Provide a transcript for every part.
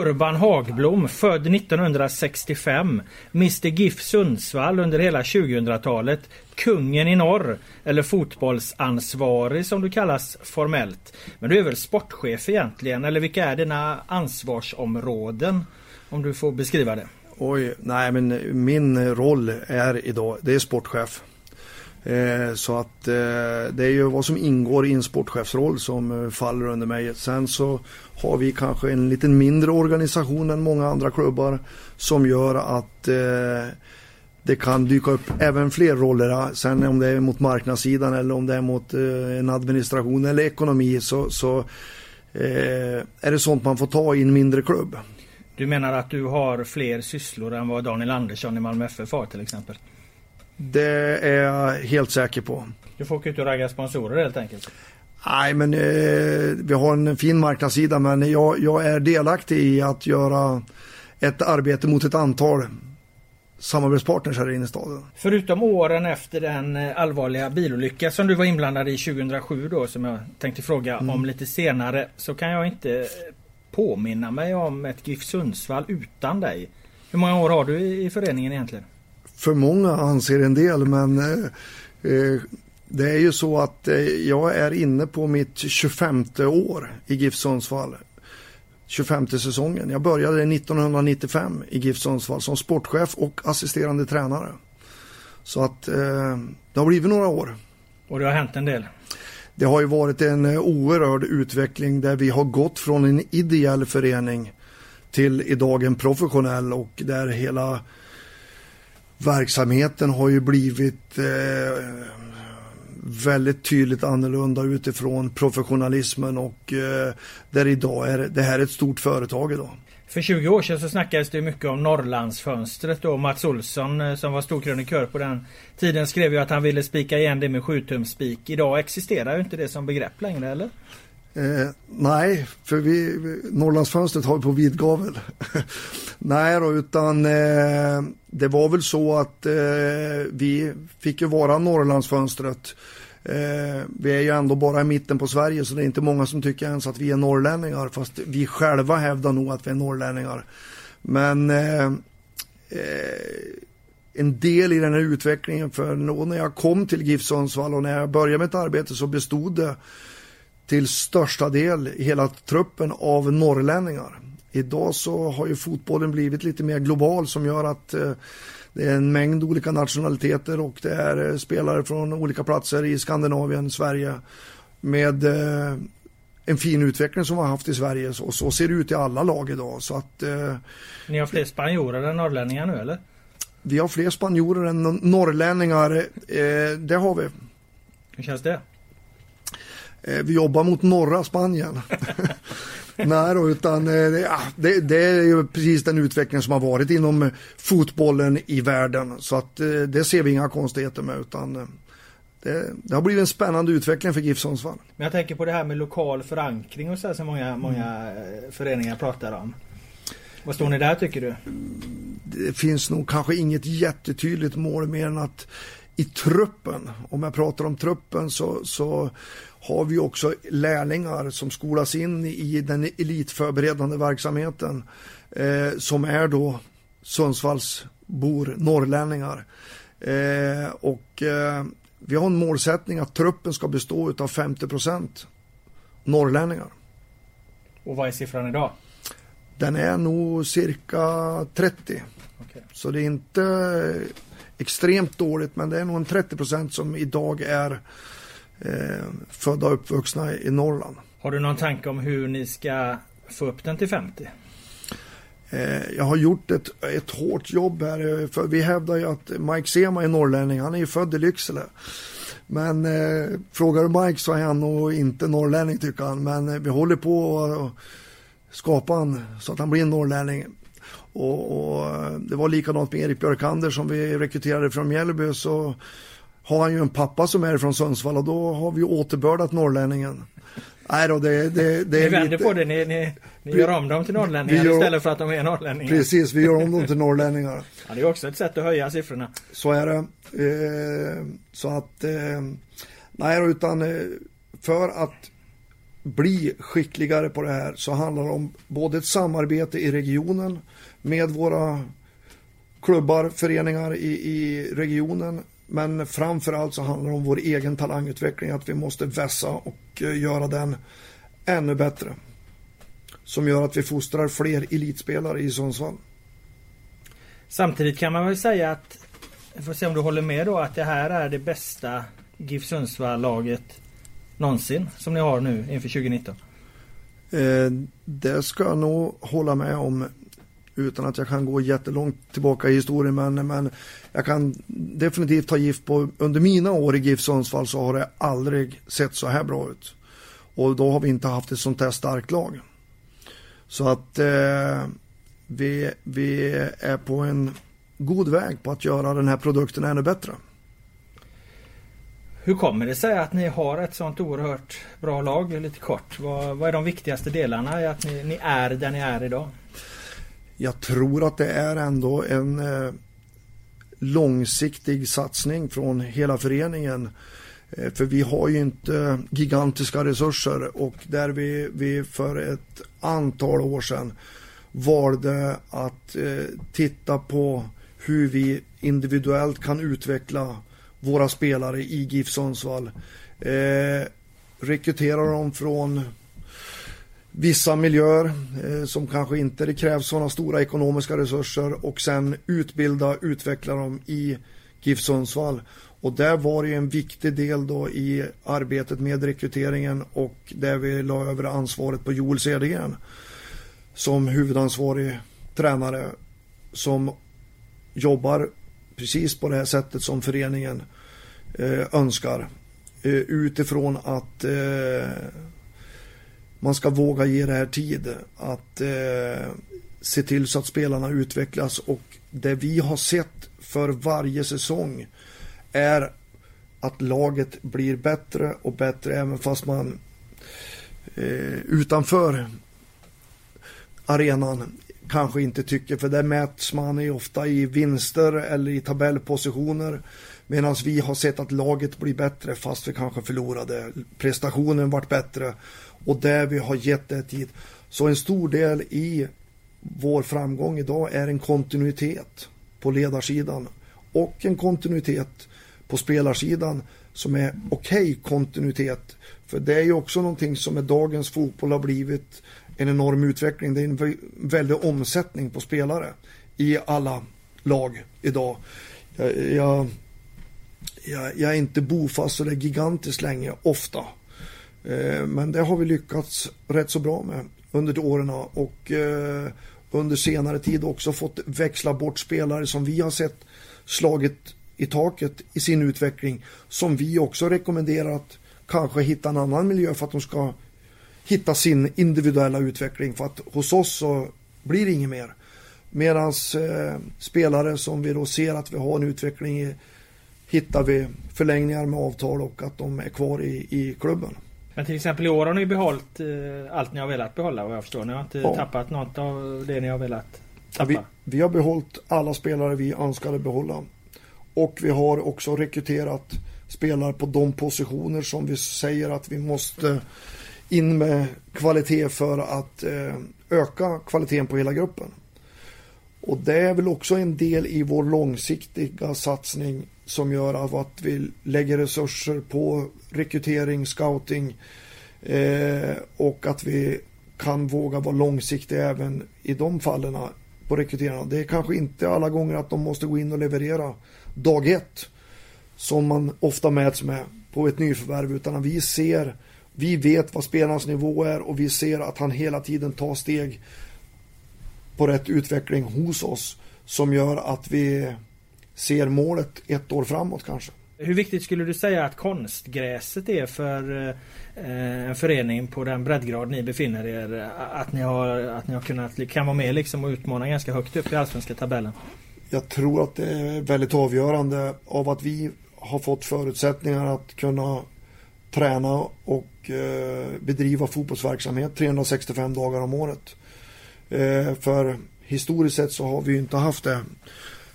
Urban Hagblom, född 1965. Mr GIF Sundsvall under hela 2000-talet. Kungen i norr. Eller fotbollsansvarig som du kallas formellt. Men du är väl sportchef egentligen? Eller vilka är dina ansvarsområden? Om du får beskriva det. Oj, nej men min roll är idag, det är sportchef. Eh, så att eh, det är ju vad som ingår i en sportchefsroll som eh, faller under mig. Sen så har vi kanske en lite mindre organisation än många andra klubbar som gör att eh, det kan dyka upp även fler roller. Sen om det är mot marknadssidan eller om det är mot eh, en administration eller ekonomi så, så eh, är det sånt man får ta i en mindre klubb. Du menar att du har fler sysslor än vad Daniel Andersson i Malmö FF har till exempel? Det är jag helt säker på. Du får åka ut och ragga sponsorer helt enkelt? Nej, men eh, vi har en fin marknadssida men jag, jag är delaktig i att göra ett arbete mot ett antal samarbetspartners här inne i staden. Förutom åren efter den eh, allvarliga bilolycka som du var inblandad i 2007 då som jag tänkte fråga mm. om lite senare så kan jag inte påminna mig om ett GIF Sundsvall utan dig. Hur många år har du i föreningen egentligen? För många anser en del men eh, eh, det är ju så att eh, jag är inne på mitt 25 år i GIF Sundsvall. 25 säsongen. Jag började 1995 i GIF Sundsvall som sportchef och assisterande tränare. Så att eh, det har blivit några år. Och det har hänt en del? Det har ju varit en eh, oerhörd utveckling där vi har gått från en ideell förening till idag en professionell och där hela verksamheten har ju blivit eh, väldigt tydligt annorlunda utifrån professionalismen och eh, där idag är det här är ett stort företag idag. För 20 år sedan så snackades det mycket om Norrlandsfönstret och Mats Olsson eh, som var storkrönikör på den tiden skrev ju att han ville spika igen det med 7. Idag existerar ju inte det som begrepp längre eller? Eh, nej, för vi, Norrlandsfönstret har vi på vid gavel. nej då, utan eh, det var väl så att eh, vi fick ju vara Norrlandsfönstret. Eh, vi är ju ändå bara i mitten på Sverige så det är inte många som tycker ens att vi är norrlänningar fast vi själva hävdar nog att vi är norrlänningar. Men eh, eh, en del i den här utvecklingen för när jag kom till GIF Sundsvall och när jag började mitt arbete så bestod det till största del hela truppen av norrlänningar. Idag så har ju fotbollen blivit lite mer global som gör att eh, det är en mängd olika nationaliteter och det är eh, spelare från olika platser i Skandinavien, Sverige med eh, en fin utveckling som vi har haft i Sverige och så ser det ut i alla lag idag. Så att, Ni har fler spanjorer än norrlänningar nu eller? Vi har fler spanjorer än norrlänningar, det har vi. Hur känns det? Eh, vi jobbar mot norra Spanien. Nej då, utan eh, ja, det, det, är ju precis den utveckling som har varit inom fotbollen i världen. Så att eh, det ser vi inga konstigheter med utan det, det har blivit en spännande utveckling för GIF Sundsvall. Men jag tänker på det här med lokal förankring och så här som många, många föreningar pratar om. Vad står ni där tycker du? Det finns nog kanske inget jättetydligt mål mer än att i truppen, om jag pratar om truppen så, så har vi också lärlingar som skolas in i den elitförberedande verksamheten eh, som är då Sundsvallsbor, norrlänningar. Eh, och eh, vi har en målsättning att truppen ska bestå av 50% norrlänningar. Och vad är siffran idag? Den är nog cirka 30. Okay. Så det är inte extremt dåligt men det är nog en 30% som idag är eh, födda och uppvuxna i Norrland. Har du någon tanke om hur ni ska få upp den till 50? Eh, jag har gjort ett, ett hårt jobb här. Eh, för vi hävdar ju att Mike Sema är norrlänning. Han är ju född i Lycksele. Men eh, frågar du Mike så är han nog inte norrlänning tycker han. Men eh, vi håller på att skapa han så att han blir en norrlänning. Och, och, eh, det var likadant med Erik Björkander som vi rekryterade från Mjällby. Så har han ju en pappa som är från Sundsvall och då har vi återbördat norrlänningen. Nej då, det, det, det ni vänder lite... på det, ni, ni, ni gör om dem till norrlänningar gör... istället för att de är norrlänningar. Precis, vi gör om dem till norrlänningar. ja, det är också ett sätt att höja siffrorna. Så är det. Eh, så att, eh, nej utan eh, för att bli skickligare på det här så handlar det om både ett samarbete i regionen med våra klubbar, föreningar i, i regionen. Men framförallt så handlar det om vår egen talangutveckling, att vi måste vässa och eh, göra den ännu bättre. Som gör att vi fostrar fler elitspelare i Sundsvall. Samtidigt kan man väl säga att, jag får se om du håller med då, att det här är det bästa GIF Sundsvall-laget någonsin som ni har nu inför 2019? Eh, det ska jag nog hålla med om utan att jag kan gå jättelångt tillbaka i historien. Men, men jag kan definitivt ta gift på under mina år i GIF Sundsvall så har det aldrig sett så här bra ut. Och då har vi inte haft ett sånt här starkt lag. Så att eh, vi, vi är på en god väg på att göra den här produkten ännu bättre. Hur kommer det sig att ni har ett sånt oerhört bra lag? Lite kort. Vad, vad är de viktigaste delarna i att ni, ni, är där ni är idag? Jag tror att det är ändå en eh, långsiktig satsning från hela föreningen. Eh, för vi har ju inte gigantiska resurser och där vi, vi för ett antal år sedan valde att eh, titta på hur vi individuellt kan utveckla våra spelare i GIF Sundsvall. Eh, rekrytera dem från vissa miljöer eh, som kanske inte det krävs sådana stora ekonomiska resurser och sen utbilda, utveckla dem i GIF Sundsvall. Och där var det en viktig del då i arbetet med rekryteringen och där vi la över ansvaret på Joel Cedergren som huvudansvarig tränare som jobbar precis på det här sättet som föreningen eh, önskar. Eh, utifrån att eh, man ska våga ge det här tid. Att eh, se till så att spelarna utvecklas och det vi har sett för varje säsong är att laget blir bättre och bättre även fast man eh, utanför arenan kanske inte tycker, för där mäts man ju ofta i vinster eller i tabellpositioner. Medan vi har sett att laget blir bättre fast vi kanske förlorade. Prestationen vart bättre och där vi har gett det tid. Så en stor del i vår framgång idag är en kontinuitet på ledarsidan och en kontinuitet på spelarsidan som är okej okay kontinuitet. För det är ju också någonting som med dagens fotboll har blivit en enorm utveckling. Det är en väldig omsättning på spelare i alla lag idag. Jag, jag, jag, är inte bofast så det är gigantiskt länge, ofta. Eh, men det har vi lyckats rätt så bra med under åren och eh, under senare tid också fått växla bort spelare som vi har sett slagit i taket i sin utveckling som vi också rekommenderar att kanske hitta en annan miljö för att de ska hitta sin individuella utveckling för att hos oss så blir det inget mer. Medan eh, spelare som vi då ser att vi har en utveckling i hittar vi förlängningar med avtal och att de är kvar i, i klubben. Men till exempel i år har ni behållit eh, allt ni har velat behålla vad jag förstår. Ni har inte ja. tappat något av det ni har velat tappa. Vi, vi har behållit alla spelare vi önskade behålla. Och vi har också rekryterat spelare på de positioner som vi säger att vi måste in med kvalitet för att eh, öka kvaliteten på hela gruppen. Och det är väl också en del i vår långsiktiga satsning som gör att vi lägger resurser på rekrytering, scouting eh, och att vi kan våga vara långsiktiga även i de fallen på rekryterarna. Det är kanske inte alla gånger att de måste gå in och leverera dag ett som man ofta mäts med på ett nyförvärv utan vi ser vi vet vad spelarens nivå är och vi ser att han hela tiden tar steg på rätt utveckling hos oss som gör att vi ser målet ett år framåt kanske. Hur viktigt skulle du säga att konstgräset är för eh, en förening på den breddgrad ni befinner er? Att ni har, att ni har kunnat, kan vara med liksom och utmana ganska högt upp i allsvenska tabellen? Jag tror att det är väldigt avgörande av att vi har fått förutsättningar att kunna träna och eh, bedriva fotbollsverksamhet 365 dagar om året. Eh, för historiskt sett så har vi ju inte haft det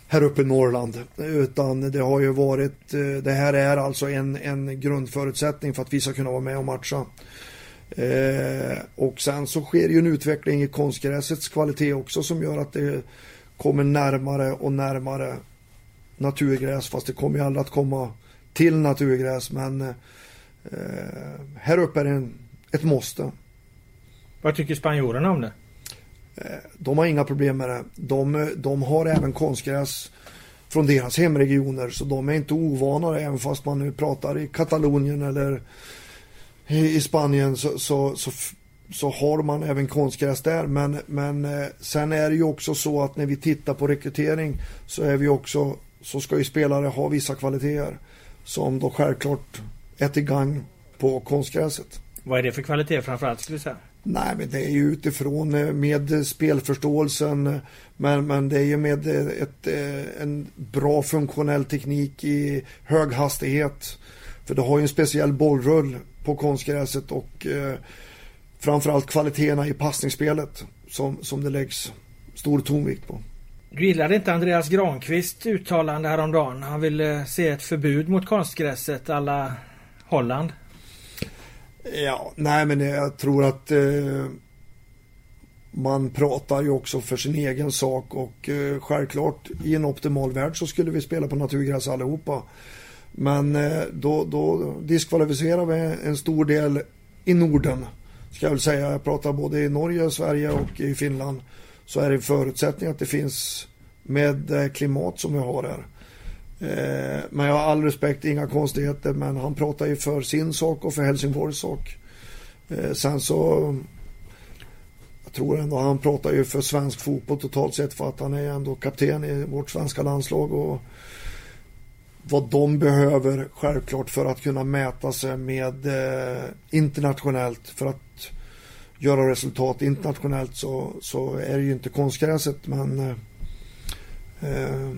här uppe i Norrland. Utan det har ju varit, eh, det här är alltså en, en grundförutsättning för att vi ska kunna vara med och matcha. Eh, och sen så sker ju en utveckling i konstgräsets kvalitet också som gör att det kommer närmare och närmare naturgräs fast det kommer ju aldrig att komma till naturgräs men eh, här uppe är det en, ett måste. Vad tycker spanjorerna om det? Eh, de har inga problem med det. De, de har även konstgräs från deras hemregioner så de är inte ovana även fast man nu pratar i Katalonien eller i Spanien så, så, så, så, har man även konstgräs där. Men, men eh, sen är det ju också så att när vi tittar på rekrytering så är vi också så ska ju spelare ha vissa kvaliteter som då självklart är till gagn på konstgräset. Vad är det för kvalitet framförallt skulle du säga? Nej, men det är ju utifrån eh, med spelförståelsen. Men, men det är ju med eh, ett, eh, en bra funktionell teknik i hög hastighet. För det har ju en speciell bollrull på konstgräset och eh, framförallt kvaliteterna i passningsspelet som, som det läggs stor tonvikt på. Du gillade inte Andreas Granqvist uttalande häromdagen. Han ville se ett förbud mot konstgräset alla Holland. Ja, nej men jag tror att eh, man pratar ju också för sin egen sak och eh, självklart i en optimal värld så skulle vi spela på naturgräs allihopa. Men eh, då, då diskvalificerar vi en stor del i Norden. Ska jag väl säga. Jag pratar både i Norge, Sverige och i Finland. Så är det en förutsättning att det finns med det klimat som vi har här. Eh, men jag har all respekt, inga konstigheter. Men han pratar ju för sin sak och för Helsingborgs sak. Eh, sen så jag tror ändå han pratar ju för svensk fotboll totalt sett för att han är ändå kapten i vårt svenska landslag och vad de behöver självklart för att kunna mäta sig med eh, internationellt för att göra resultat internationellt så, så är det ju inte konstgräset men eh, eh,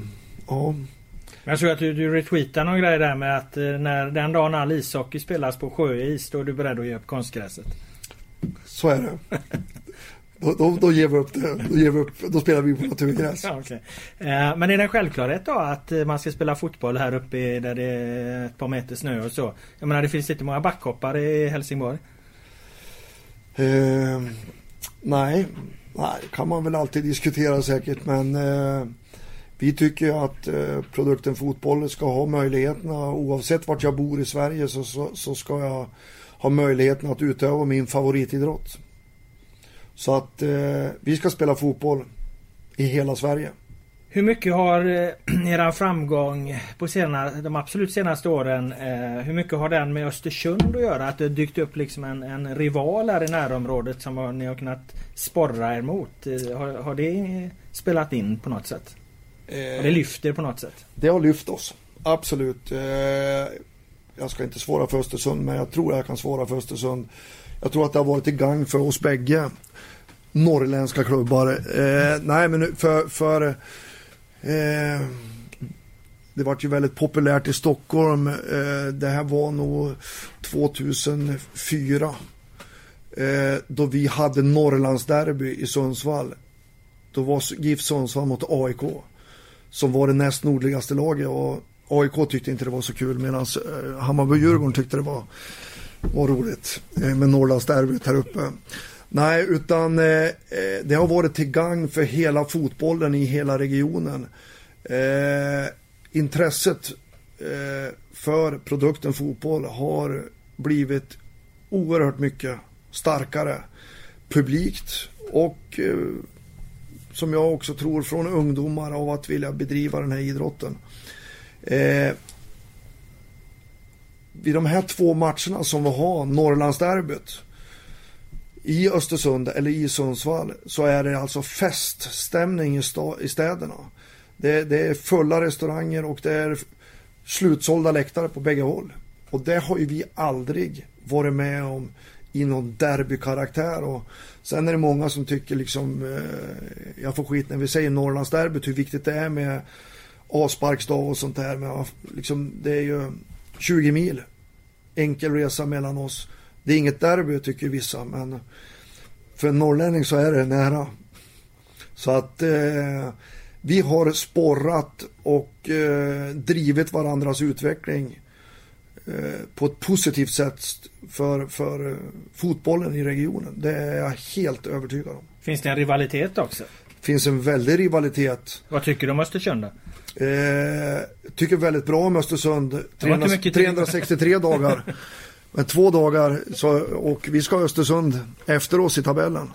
ja. Jag såg att du, du retweetade någon grej där med att eh, när den dagen all ishockey spelas på sjöis då är du beredd att ge upp konstgräset. Så är det. Då, då, då, ger vi upp det. Då, ger vi upp, då spelar vi på naturgräs. Ja, okay. eh, men är det en självklarhet då att eh, man ska spela fotboll här uppe där det är ett par meter snö och så? Jag menar det finns inte många backhoppare i Helsingborg. Eh, nej, nej, kan man väl alltid diskutera säkert men eh, vi tycker att eh, produkten fotboll ska ha möjligheterna oavsett vart jag bor i Sverige så, så, så ska jag ha möjligheten att utöva min favoritidrott. Så att eh, vi ska spela fotboll i hela Sverige. Hur mycket har eh, era framgång på senare, de absolut senaste åren, eh, hur mycket har den med Östersund att göra? Att det dykt upp liksom en, en rival här i närområdet som har, ni har kunnat sporra er mot. Eh, har, har, det spelat in på något sätt? Eh, har det lyft er på något sätt? Det har lyft oss, absolut. Eh, jag ska inte svara för Östersund men jag tror jag kan svara för Östersund. Jag tror att det har varit till gang för oss bägge norrländska klubbar. Eh, nej, men för, för eh, det var ju väldigt populärt i Stockholm. Eh, det här var nog 2004. Eh, då vi hade Norrlandsderby i Sundsvall. Då var GIF Sundsvall mot AIK. Som var det näst nordligaste laget. Och AIK tyckte inte det var så kul medan eh, Hammarby-Djurgården tyckte det var, var roligt eh, med Norrlandsderbyt här uppe. Nej, utan eh, eh, det har varit till gagn för hela fotbollen i hela regionen. Eh, intresset eh, för produkten fotboll har blivit oerhört mycket starkare publikt och eh, som jag också tror från ungdomar av att vilja bedriva den här idrotten. Eh, vid de här två matcherna som vi har, Norrlandsderbyt i Östersund eller i Sundsvall så är det alltså feststämning i, i städerna. Det, det, är fulla restauranger och det är slutsålda läktare på bägge håll. Och det har ju vi aldrig varit med om i någon derbykaraktär. Och sen är det många som tycker liksom, eh, jag får skit när vi säger Norrlandsderbyt, hur viktigt det är med avsparksdag och sånt där. Men liksom, det är ju 20 mil enkel resa mellan oss. Det är inget derby tycker vissa, men för en norrlänning så är det nära. Så att eh, vi har sporrat och eh, drivit varandras utveckling eh, på ett positivt sätt för, för eh, fotbollen i regionen. Det är jag helt övertygad om. Finns det en rivalitet också? finns en väldig rivalitet. Vad tycker du om Östersund då? Eh, tycker väldigt bra om Östersund. 300, 363 dagar. Men två dagar så, och vi ska ha Östersund efter oss i tabellen.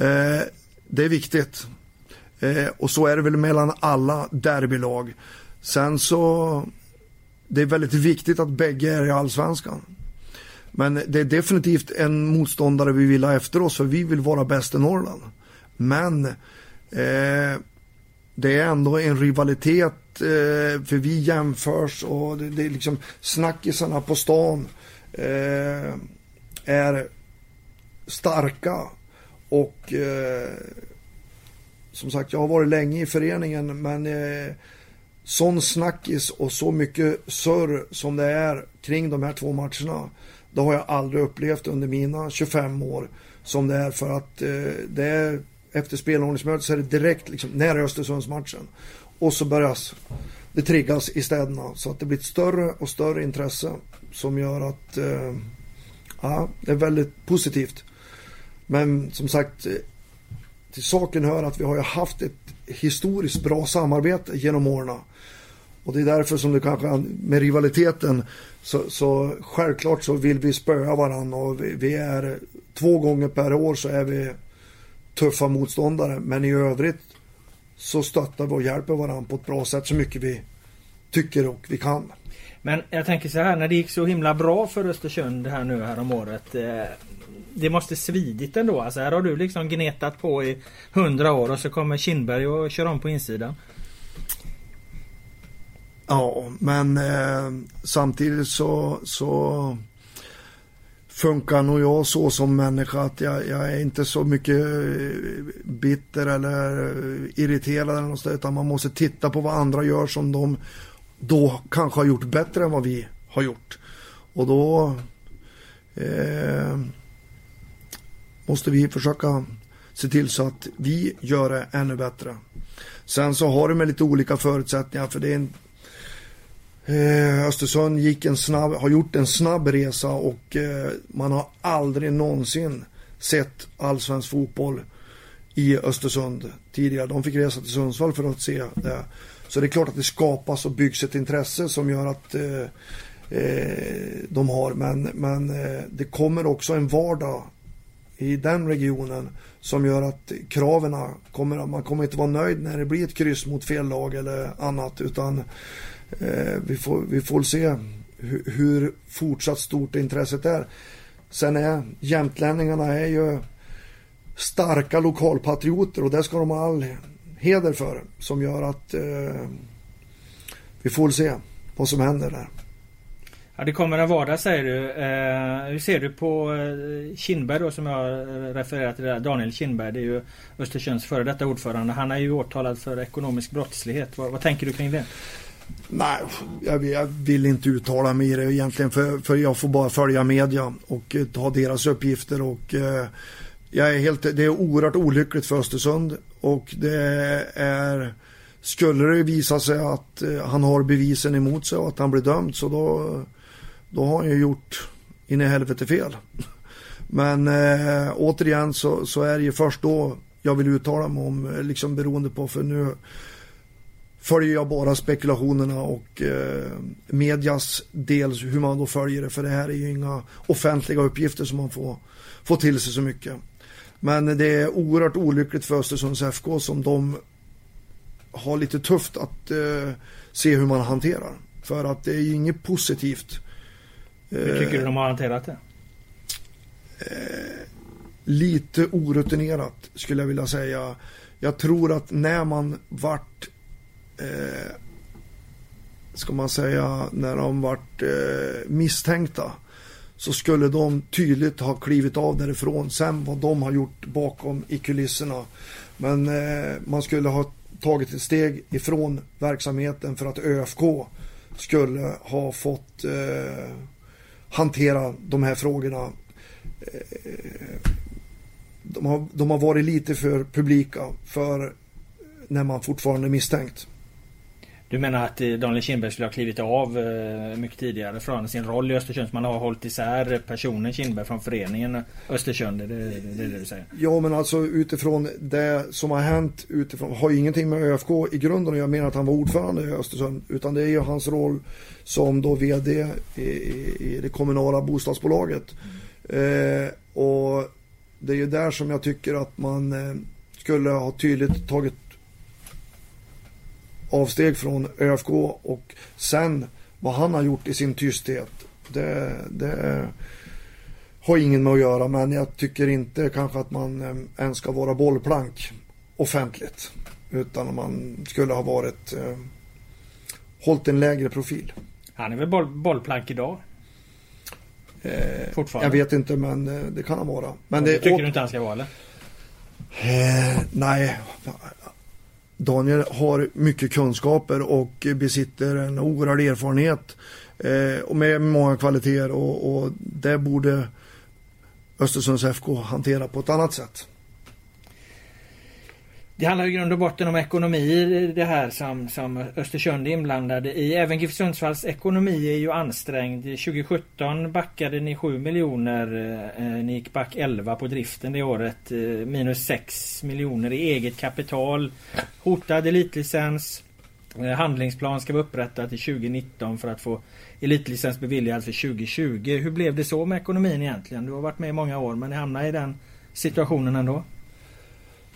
Eh, det är viktigt. Eh, och så är det väl mellan alla derbylag. Sen så det är väldigt viktigt att bägge är i allsvenskan. Men det är definitivt en motståndare vi vill ha efter oss för vi vill vara bäst i Norrland. Men eh, det är ändå en rivalitet eh, för vi jämförs och det, det är liksom snackisarna på stan eh, är starka och eh, som sagt jag har varit länge i föreningen men eh, sån snackis och så mycket surr som det är kring de här två matcherna det har jag aldrig upplevt under mina 25 år som det är för att eh, det är efter spelordningsmötet så är det direkt liksom, när Östersundsmatchen. Och så börjar det triggas i städerna så att det blir ett större och större intresse som gör att eh, ja, det är väldigt positivt. Men som sagt, eh, till saken hör att vi har ju haft ett historiskt bra samarbete genom åren. Och det är därför som du kanske med rivaliteten så, så självklart så vill vi spöa varandra och vi, vi är två gånger per år så är vi tuffa motståndare. Men i övrigt så stöttar vi och hjälper varandra på ett bra sätt så mycket vi tycker och vi kan. Men jag tänker så här när det gick så himla bra för Östersund här nu här om året. Eh, det måste svidit ändå. Alltså här har du liksom gnetat på i hundra år och så kommer Kindberg och kör om på insidan. Ja, men eh, samtidigt så, så funkar nog jag så som människa att jag, jag är inte så mycket eh, bitter eller irriterad eller något utan man måste titta på vad andra gör som de då kanske har gjort bättre än vad vi har gjort. Och då eh, måste vi försöka se till så att vi gör det ännu bättre. Sen så har det med lite olika förutsättningar för det är en Eh, Östersund gick en snabb, har gjort en snabb resa och eh, man har aldrig någonsin sett allsvensk fotboll i Östersund tidigare. De fick resa till Sundsvall för att se det. Så det är klart att det skapas och byggs ett intresse som gör att eh, eh de har. Men, men eh, det kommer också en vardag i den regionen som gör att kraven kommer, man kommer inte vara nöjd när det blir ett kryss mot fel lag eller annat utan Eh, vi, får, vi får se hur, hur fortsatt stort intresset är. Sen är jämtlänningarna är ju starka lokalpatrioter och det ska de ha all heder för. Som gör att eh, vi får se vad som händer där. Ja, det kommer en vardag säger du. Eh, hur ser du på eh, Kindberg då som jag eh, refererat till? Där. Daniel Kindberg, det är ju Östersunds före detta ordförande. Han är ju åtalad för ekonomisk brottslighet. Vad, vad tänker du kring det? Nej, jag, jag, vill inte uttala mig i det egentligen för, för jag får bara följa media och eh, ta deras uppgifter och eh, jag är helt, det är oerhört olyckligt för Östersund och det är skulle det visa sig att eh, han har bevisen emot sig och att han blir dömd så då, då har han ju gjort in i helvete fel. Men eh, återigen så, så är det ju först då jag vill uttala mig om, eh, liksom beroende på för nu följer jag bara spekulationerna och eh, medias del hur man då följer det. För det här är ju inga offentliga uppgifter som man får, får till sig så mycket. Men det är oerhört olyckligt för Östersunds FK som de har lite tufft att eh, se hur man hanterar. För att det är ju inget positivt. Hur tycker du de har hanterat det? Eh, lite orutinerat skulle jag vilja säga. Jag tror att när man vart eh, ska man säga, när de vart eh, misstänkta så skulle de tydligt ha klivit av därifrån. Sen vad de har gjort bakom i kulisserna. Men eh, man skulle ha tagit ett steg ifrån verksamheten för att ÖFK skulle ha fått eh, hantera de här frågorna. Eh, de, har, de har varit lite för publika för när man fortfarande är misstänkt. Du menar att eh, Daniel Kindberg skulle ha klivit av eh, mycket tidigare från sin roll i Östersund? Man har hållit isär personen Kindberg från föreningen Östersund? Det det, det, är det du säger? Ja men alltså utifrån det som har hänt utifrån har ju ingenting med ÖFK i grunden jag menar att han var ordförande i Östersund. Utan det är ju hans roll som då VD i, i, i det kommunala bostadsbolaget. Mm. Eh, och det är ju där som jag tycker att man eh, skulle ha tydligt tagit avsteg från ÖFK och sen vad han har gjort i sin tysthet. Det, det har ingen med att göra men jag tycker inte kanske att man eh, ens ska vara bollplank offentligt. Utan man skulle ha varit eh, hållit en lägre profil. Han är väl boll, bollplank idag? Eh, Fortfarande? Jag vet inte men eh, det kan han vara. Men det, tycker du inte han ska vara eller? Eh, nej. Daniel har mycket kunskaper och besitter en oerhörd erfarenhet. Eh, och med många kvaliteter och, och det borde Östersunds FK hantera på ett annat sätt. Det handlar i grund och botten om ekonomi det här som, som Östersund är inblandade i. Även GIF Sundsvalls ekonomi är ju ansträngd. 2017 backade ni 7 miljoner. Eh, ni gick back 11 på driften det året. Eh, minus 6 miljoner i eget kapital. Hotad elitlicens. Eh, handlingsplan ska vara upprättad till 2019 för att få elitlicens beviljad för 2020. Hur blev det så med ekonomin egentligen? Du har varit med i många år men ni hamnade i den situationen ändå?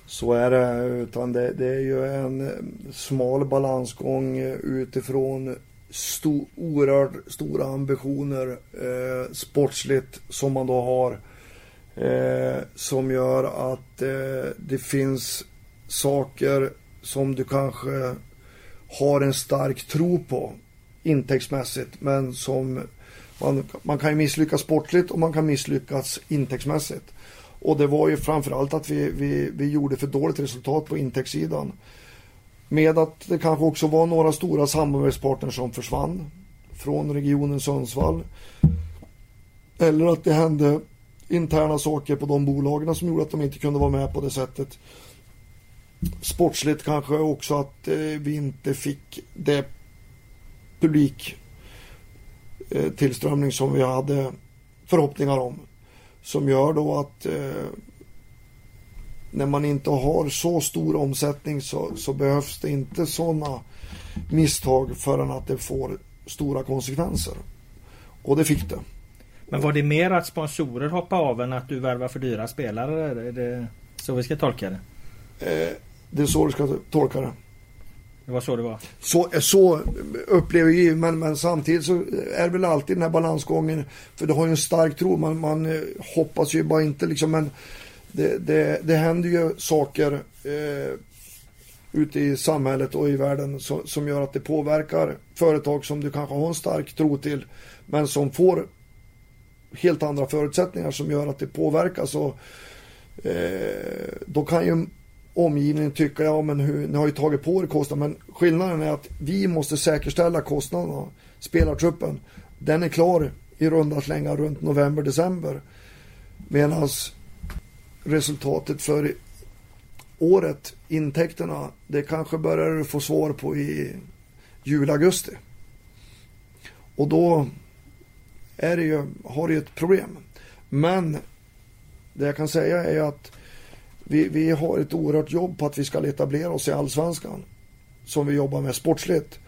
Så är det, utan det, det är ju en eh, smal balansgång eh, utifrån stor, oerhört stora ambitioner eh, sportsligt som man då har. Eh, som gör att eh, det finns saker som du kanske har en stark tro på intäktsmässigt men som man, man kan ju misslyckas sportligt och man kan misslyckas intäktsmässigt. Och det var ju framförallt att vi, vi, vi gjorde för dåligt resultat på intäktssidan. Med att det kanske också var några stora samarbetspartners som försvann från regionen Sundsvall. Eller att det hände interna saker på de bolagen som gjorde att de inte kunde vara med på det sättet. Sportsligt kanske också att eh, vi inte fick det publiktillströmning eh, som vi hade förhoppningar om. Som gör då att eh, när man inte har så stor omsättning så, så behövs det inte sådana misstag förrän att det får stora konsekvenser. Och det fick det. Men var det mer att sponsorer hoppar av än att du värvar för dyra spelare? Är det så vi ska tolka det? Eh, det är så du ska tolka det. Det var så det var? Så, så upplever vi men, men samtidigt så är det väl alltid den här balansgången. För du har ju en stark tro. Man, man eh, hoppas ju bara inte liksom. Men det, det, det händer ju saker eh, ute i samhället och i världen så, som gör att det påverkar företag som du kanske har en stark tro till. Men som får helt andra förutsättningar som gör att det påverkas. Och, eh, då kan ju omgivningen tycka, ja men hur, ni har ju tagit på er kostnaderna Men skillnaden är att vi måste säkerställa kostnaderna. Spelartruppen, den är klar i runda slängar runt november, december. Medan resultatet för året, intäkterna, det kanske börjar du få svar på i juli, augusti. Och då är det ju, har du ett problem. Men det jag kan säga är att vi, vi har ett oerhört jobb på att vi ska etablera oss i allsvenskan. Som vi jobbar med sportsligt.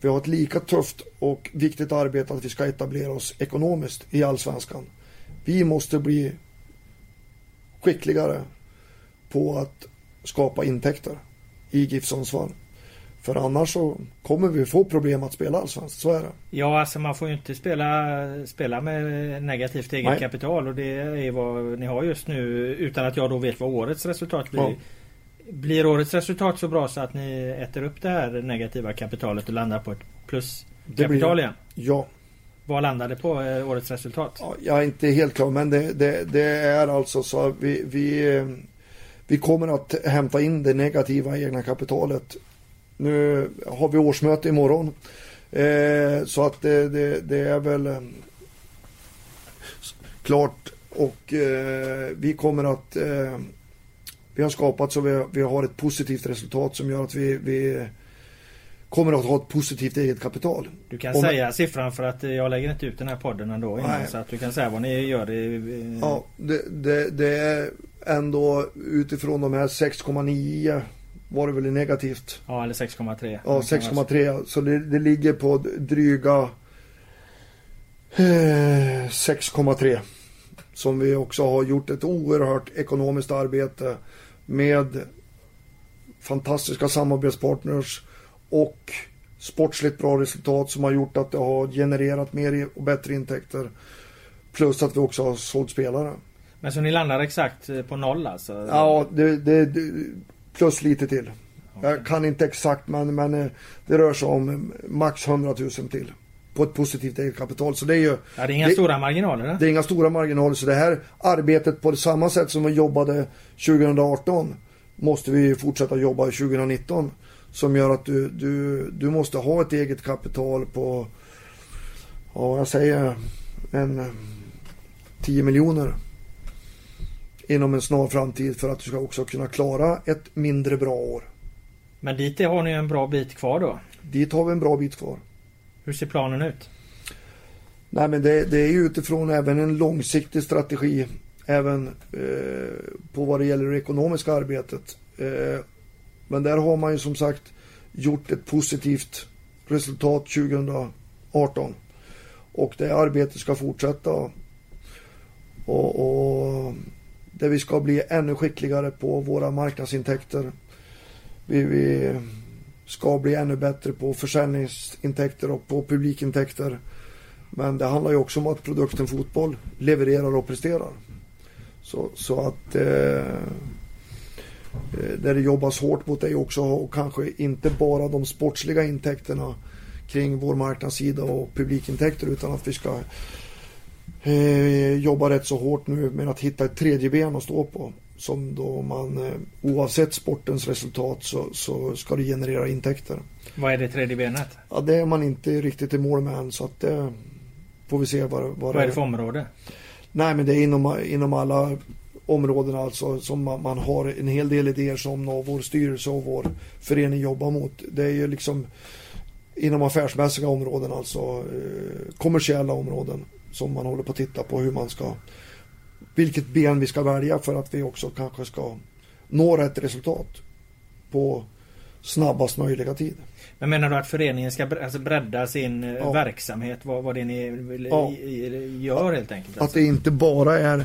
Vi har ett lika tufft och viktigt arbete att vi ska etablera oss ekonomiskt i allsvenskan. Vi måste bli skickligare på att skapa intäkter i GIF Sundsvall. För annars så kommer vi få problem att spela allsvenskt, så är det. Ja, alltså man får ju inte spela, spela med negativt eget Nej. kapital och det är vad ni har just nu utan att jag då vet vad årets resultat blir. Ja. Blir årets resultat så bra så att ni äter upp det här negativa kapitalet och landar på ett pluskapital igen? Ja. Vad landar det på eh, årets resultat? Ja, jag är inte helt klar men det, det, det är alltså så att vi, vi, eh, vi kommer att hämta in det negativa egna kapitalet nu har vi årsmöte imorgon. Eh, så att det, det, det är väl eh, klart och eh, vi kommer att eh, vi har skapat så vi, vi har ett positivt resultat som gör att vi, vi kommer att ha ett positivt eget kapital. Du kan Om säga siffran för att jag lägger inte ut den här podden ändå innan, så att du kan säga vad ni gör. I, Ja, det, det, det är ändå utifrån de här 6,9 var det väl negativt. Ja, eller 6,3. Ja, 6,3. Så det, det, ligger på dryga eh, 6,3. Som vi också har gjort ett oerhört ekonomiskt arbete med fantastiska samarbetspartners och sportsligt bra resultat som har gjort att det har genererat mer och bättre intäkter. Plus att vi också har sålt spelare. Men så ni landar exakt på noll alltså? Ja, det, det, plus lite till. Okay. Jag kan inte exakt men, men eh, det rör sig om max 100 000 till. På ett positivt eget kapital. Så det är ju... Ja, det är inga det, stora marginaler? Det? det är inga stora marginaler. Så det här arbetet på samma sätt som vi jobbade 2018 måste vi fortsätta jobba 2019. Som gör att du, du, du måste ha ett eget kapital på, ja jag säger en 10 miljoner inom en snar framtid för att du ska också kunna klara ett mindre bra år. Men dit har ni en bra bit kvar då? Dit har vi en bra bit kvar. Hur ser planen ut? Nej men det, det är ju utifrån även en långsiktig strategi även eh, på vad det gäller det ekonomiska arbetet. Eh, men där har man ju som sagt gjort ett positivt resultat 2018. Och det arbetet ska fortsätta. Och, och där vi ska bli ännu skickligare på våra marknadsintäkter. Vi, vi ska bli ännu bättre på försäljningsintäkter och på publikintäkter. Men det handlar ju också om att produkten fotboll levererar och presterar. Så, så att eh, eh där det jobbas hårt mot det också och kanske inte bara de sportsliga intäkterna kring vår marknadssida och publikintäkter utan att vi ska eh, jobbar rätt så hårt nu med att hitta ett tredje ben att stå på. Som då man eh, oavsett sportens resultat så, så ska det generera intäkter. Vad är det tredje benet? Ja, det är man inte riktigt i mål med än så att det får vi se vad, vad, vad är det för område? Nej men det är inom, inom alla områden alltså som man, man, har en hel del idéer som vår styrelse och vår förening jobbar mot. Det är ju liksom inom affärsmässiga områden alltså eh, kommersiella områden som man håller på att titta på hur man ska vilket ben vi ska välja för att vi också kanske ska nå rätt resultat på snabbast möjliga tid. Men menar du att föreningen ska alltså bredda sin eh, ja. verksamhet? Vad, vad det ni vill, ja. gör helt enkelt? Alltså? Att det inte bara är eh,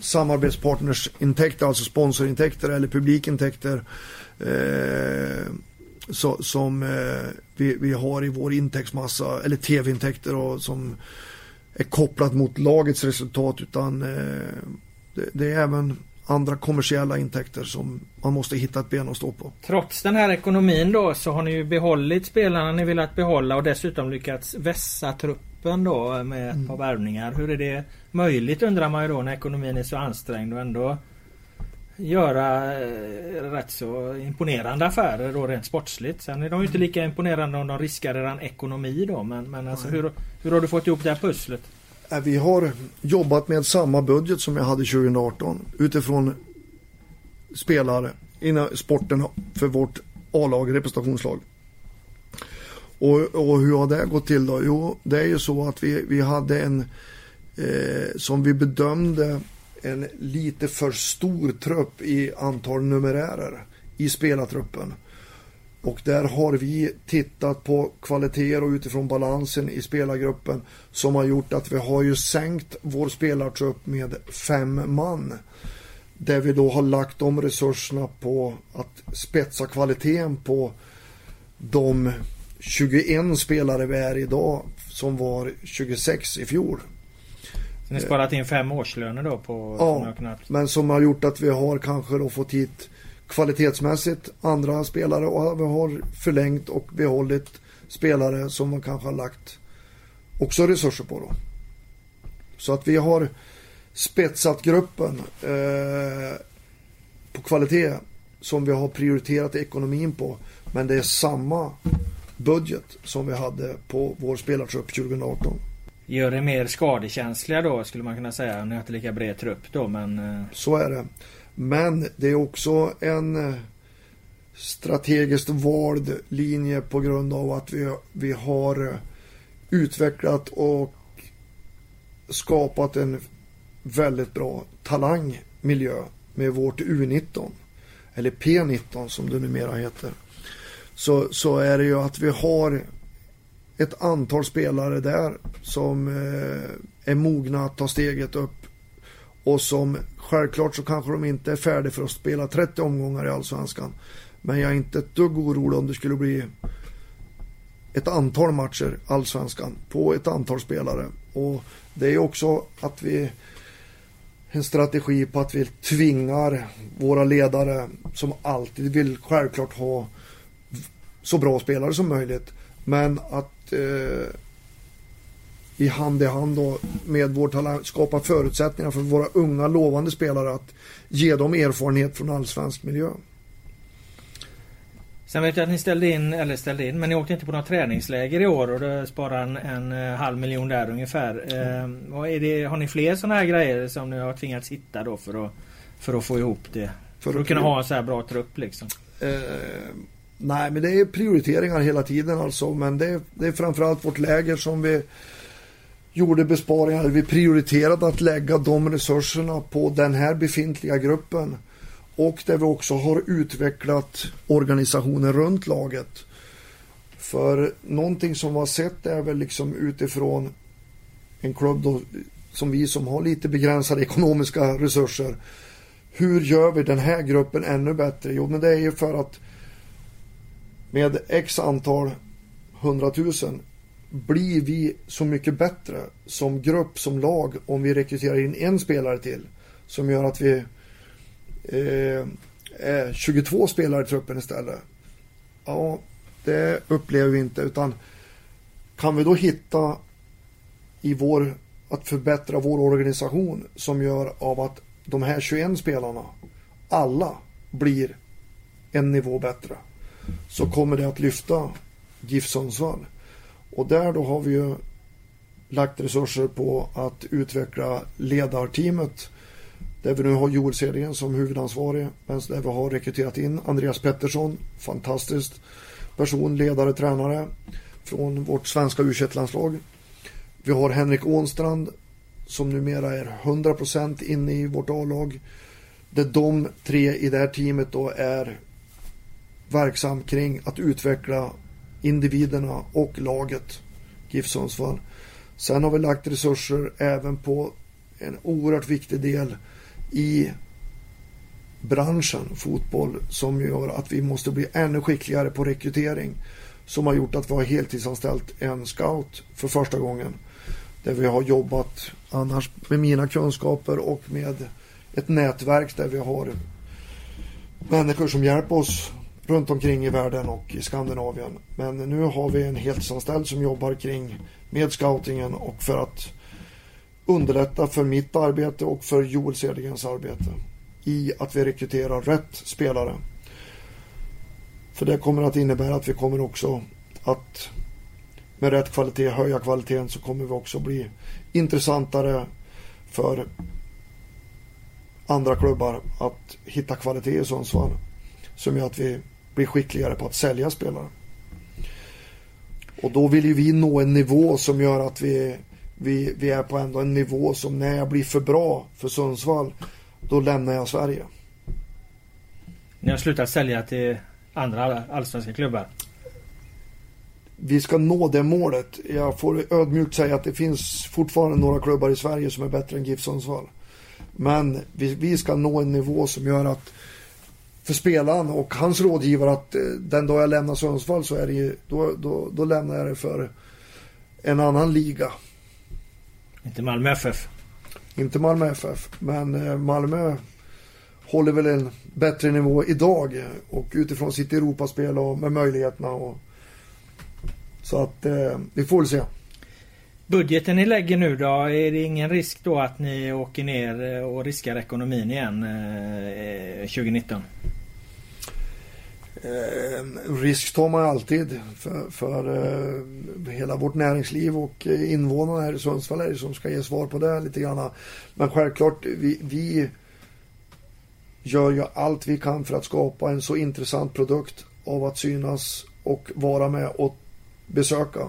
samarbetspartners intäkter, alltså sponsorintäkter eller publikintäkter eh, så, som eh, vi, vi har i vår intäktsmassa, eller tv-intäkter och som är kopplat mot lagets resultat utan eh, det, det, är även andra kommersiella intäkter som man måste hitta ett ben att stå på. Trots den här ekonomin då så har ni ju behållit spelarna ni velat behålla och dessutom lyckats vässa truppen då med ett mm. par värvningar. Hur är det möjligt undrar man ju då när ekonomin är så ansträngd och ändå göra eh, rätt så imponerande affärer då rent sportsligt. Sen är de ju inte lika imponerande om de riskar eran ekonomi då. Men, men alltså hur, hur har du fått ihop det här pusslet? Vi har jobbat med samma budget som jag hade 2018 utifrån spelare inom sporten för vårt A-lag, representationslag. Och, och, hur har det gått till då? Jo, det är ju så att vi, vi hade en eh, som vi bedömde en lite för stor trupp i antal numerärer i spelartruppen. Och där har vi tittat på kvaliteter och utifrån balansen i spelargruppen som har gjort att vi har ju sänkt vår spelartrupp med fem man. Där vi då har lagt de resurserna på att spetsa kvaliteten på de 21 spelare vi är idag som var 26 i fjol. Ni har sparat in fem årslöner då på Ja, men som har gjort att vi har kanske då fått hit kvalitetsmässigt andra spelare och vi har förlängt och behållit spelare som man kanske har lagt också resurser på då. Så att vi har spetsat gruppen eh, på kvalitet som vi har prioriterat ekonomin på. Men det är samma budget som vi hade på vår spelartrupp 2018 gör er mer skadekänsliga då skulle man kunna säga. Ni har inte lika bred trupp då men... Eh, så är det. Men det är också en... Eh, strategiskt vald linje på grund av att vi, vi har eh, utvecklat och skapat en väldigt bra talangmiljö med vårt U19 eller P19 som det numera heter så, så är det ju att vi har ett antal spelare där som eh, är mogna att ta steget upp och som självklart så kanske de inte är färdiga för att spela 30 omgångar i Allsvenskan. Men jag är inte ett dugg orolig om det skulle bli ett antal matcher Allsvenskan på ett antal spelare. Och det är också att vi en strategi på att vi tvingar våra ledare som alltid vill självklart ha så bra spelare som möjligt. Men att eh, i hand i hand då med vår talang skapa förutsättningar för våra unga lovande spelare att ge dem erfarenhet från allsvensk miljö. Sen vet jag att ni ställde in, eller ställde in, men ni åkte inte på några träningsläger i år och det sparar en, en eh, halv miljon där ungefär. Mm. Eh, det, har ni fler sådana här grejer som ni har tvingats hitta då för att, för att få ihop det? För, för att, kunna ha en så här bra trupp liksom? Eh, nej, men det är prioriteringar hela tiden alltså. Men det, det är framförallt vårt läger som vi gjorde besparingar. Vi prioriterade att lägga de resurserna på den här befintliga gruppen och där vi också har utvecklat organisationen runt laget. För någonting som vi har sett är väl liksom utifrån en klubb då, som vi som har lite begränsade ekonomiska resurser. Hur gör vi den här gruppen ännu bättre? Jo, men det är ju för att med x antal hundratusen blir vi så mycket bättre som grupp, som lag om vi rekryterar in en spelare till som gör att vi eh, 22 spelare i truppen istället. Ja, det upplever vi inte utan kan vi då hitta i vår, att förbättra vår organisation som gör av att de här 21 spelarna, alla blir en nivå bättre. Så kommer det att lyfta GIF Sundsvall. Och där då har vi ju lagt resurser på att utveckla ledarteamet där vi nu har Joel Cedergren som huvudansvarig. Men där vi har rekryterat in Andreas Pettersson, fantastiskt person, ledare, tränare från vårt svenska u landslag Vi har Henrik Ånstrand som numera är 100% inne i vårt A-lag. Där de tre i det här teamet då är verksam kring att utveckla individerna och laget GIF Sundsvall. Sen har vi lagt resurser även på en oerhört viktig del i branschen fotboll som gör att vi måste bli ännu skickligare på rekrytering. Som har gjort att vi har heltidsanställt en scout för första gången. Där vi har jobbat annars med mina kunskaper och med ett nätverk där vi har människor som hjälper oss runt omkring i världen och i Skandinavien. Men nu har vi en heltidsanställd som jobbar kring med scoutingen och för att underlätta för mitt arbete och för Joel Cedergrens arbete i att vi rekryterar rätt spelare. För det kommer att innebära att vi kommer också att med rätt kvalitet höja kvaliteten så kommer vi också bli intressantare för andra klubbar att hitta kvalitet i Sundsvall. Som gör att vi blir skickligare på att sälja spelare. Och då vill ju vi nå en nivå som gör att vi vi, vi är på ändå en nivå som när jag blir för bra för Sundsvall, då lämnar jag Sverige. Ni har slutat sälja till andra allsvenska klubbar? Vi ska nå det målet. Jag får ödmjukt säga att det finns fortfarande några klubbar i Sverige som är bättre än GIF Sundsvall. Men vi, vi ska nå en nivå som gör att för spelaren och hans rådgivare att eh, den dag jag lämnar Sundsvall så är det ju, då, då, då lämnar jag det för en annan liga. Inte Malmö FF? Inte Malmö FF, men eh, Malmö håller väl en bättre nivå idag och utifrån sitt Europaspel och med möjligheterna. Och, så att eh, vi får väl se. Budgeten ni lägger nu då, är det ingen risk då att ni åker ner eh, och riskar ekonomin igen 2019? Eh, ehm, risk tar man alltid för, för eh, hela vårt näringsliv och eh, invånarna här i Sundsvall är det som ska ge svar på det lite grann. Men självklart, vi, vi gör ju allt vi kan för att skapa en så intressant produkt av att synas och vara med och besöka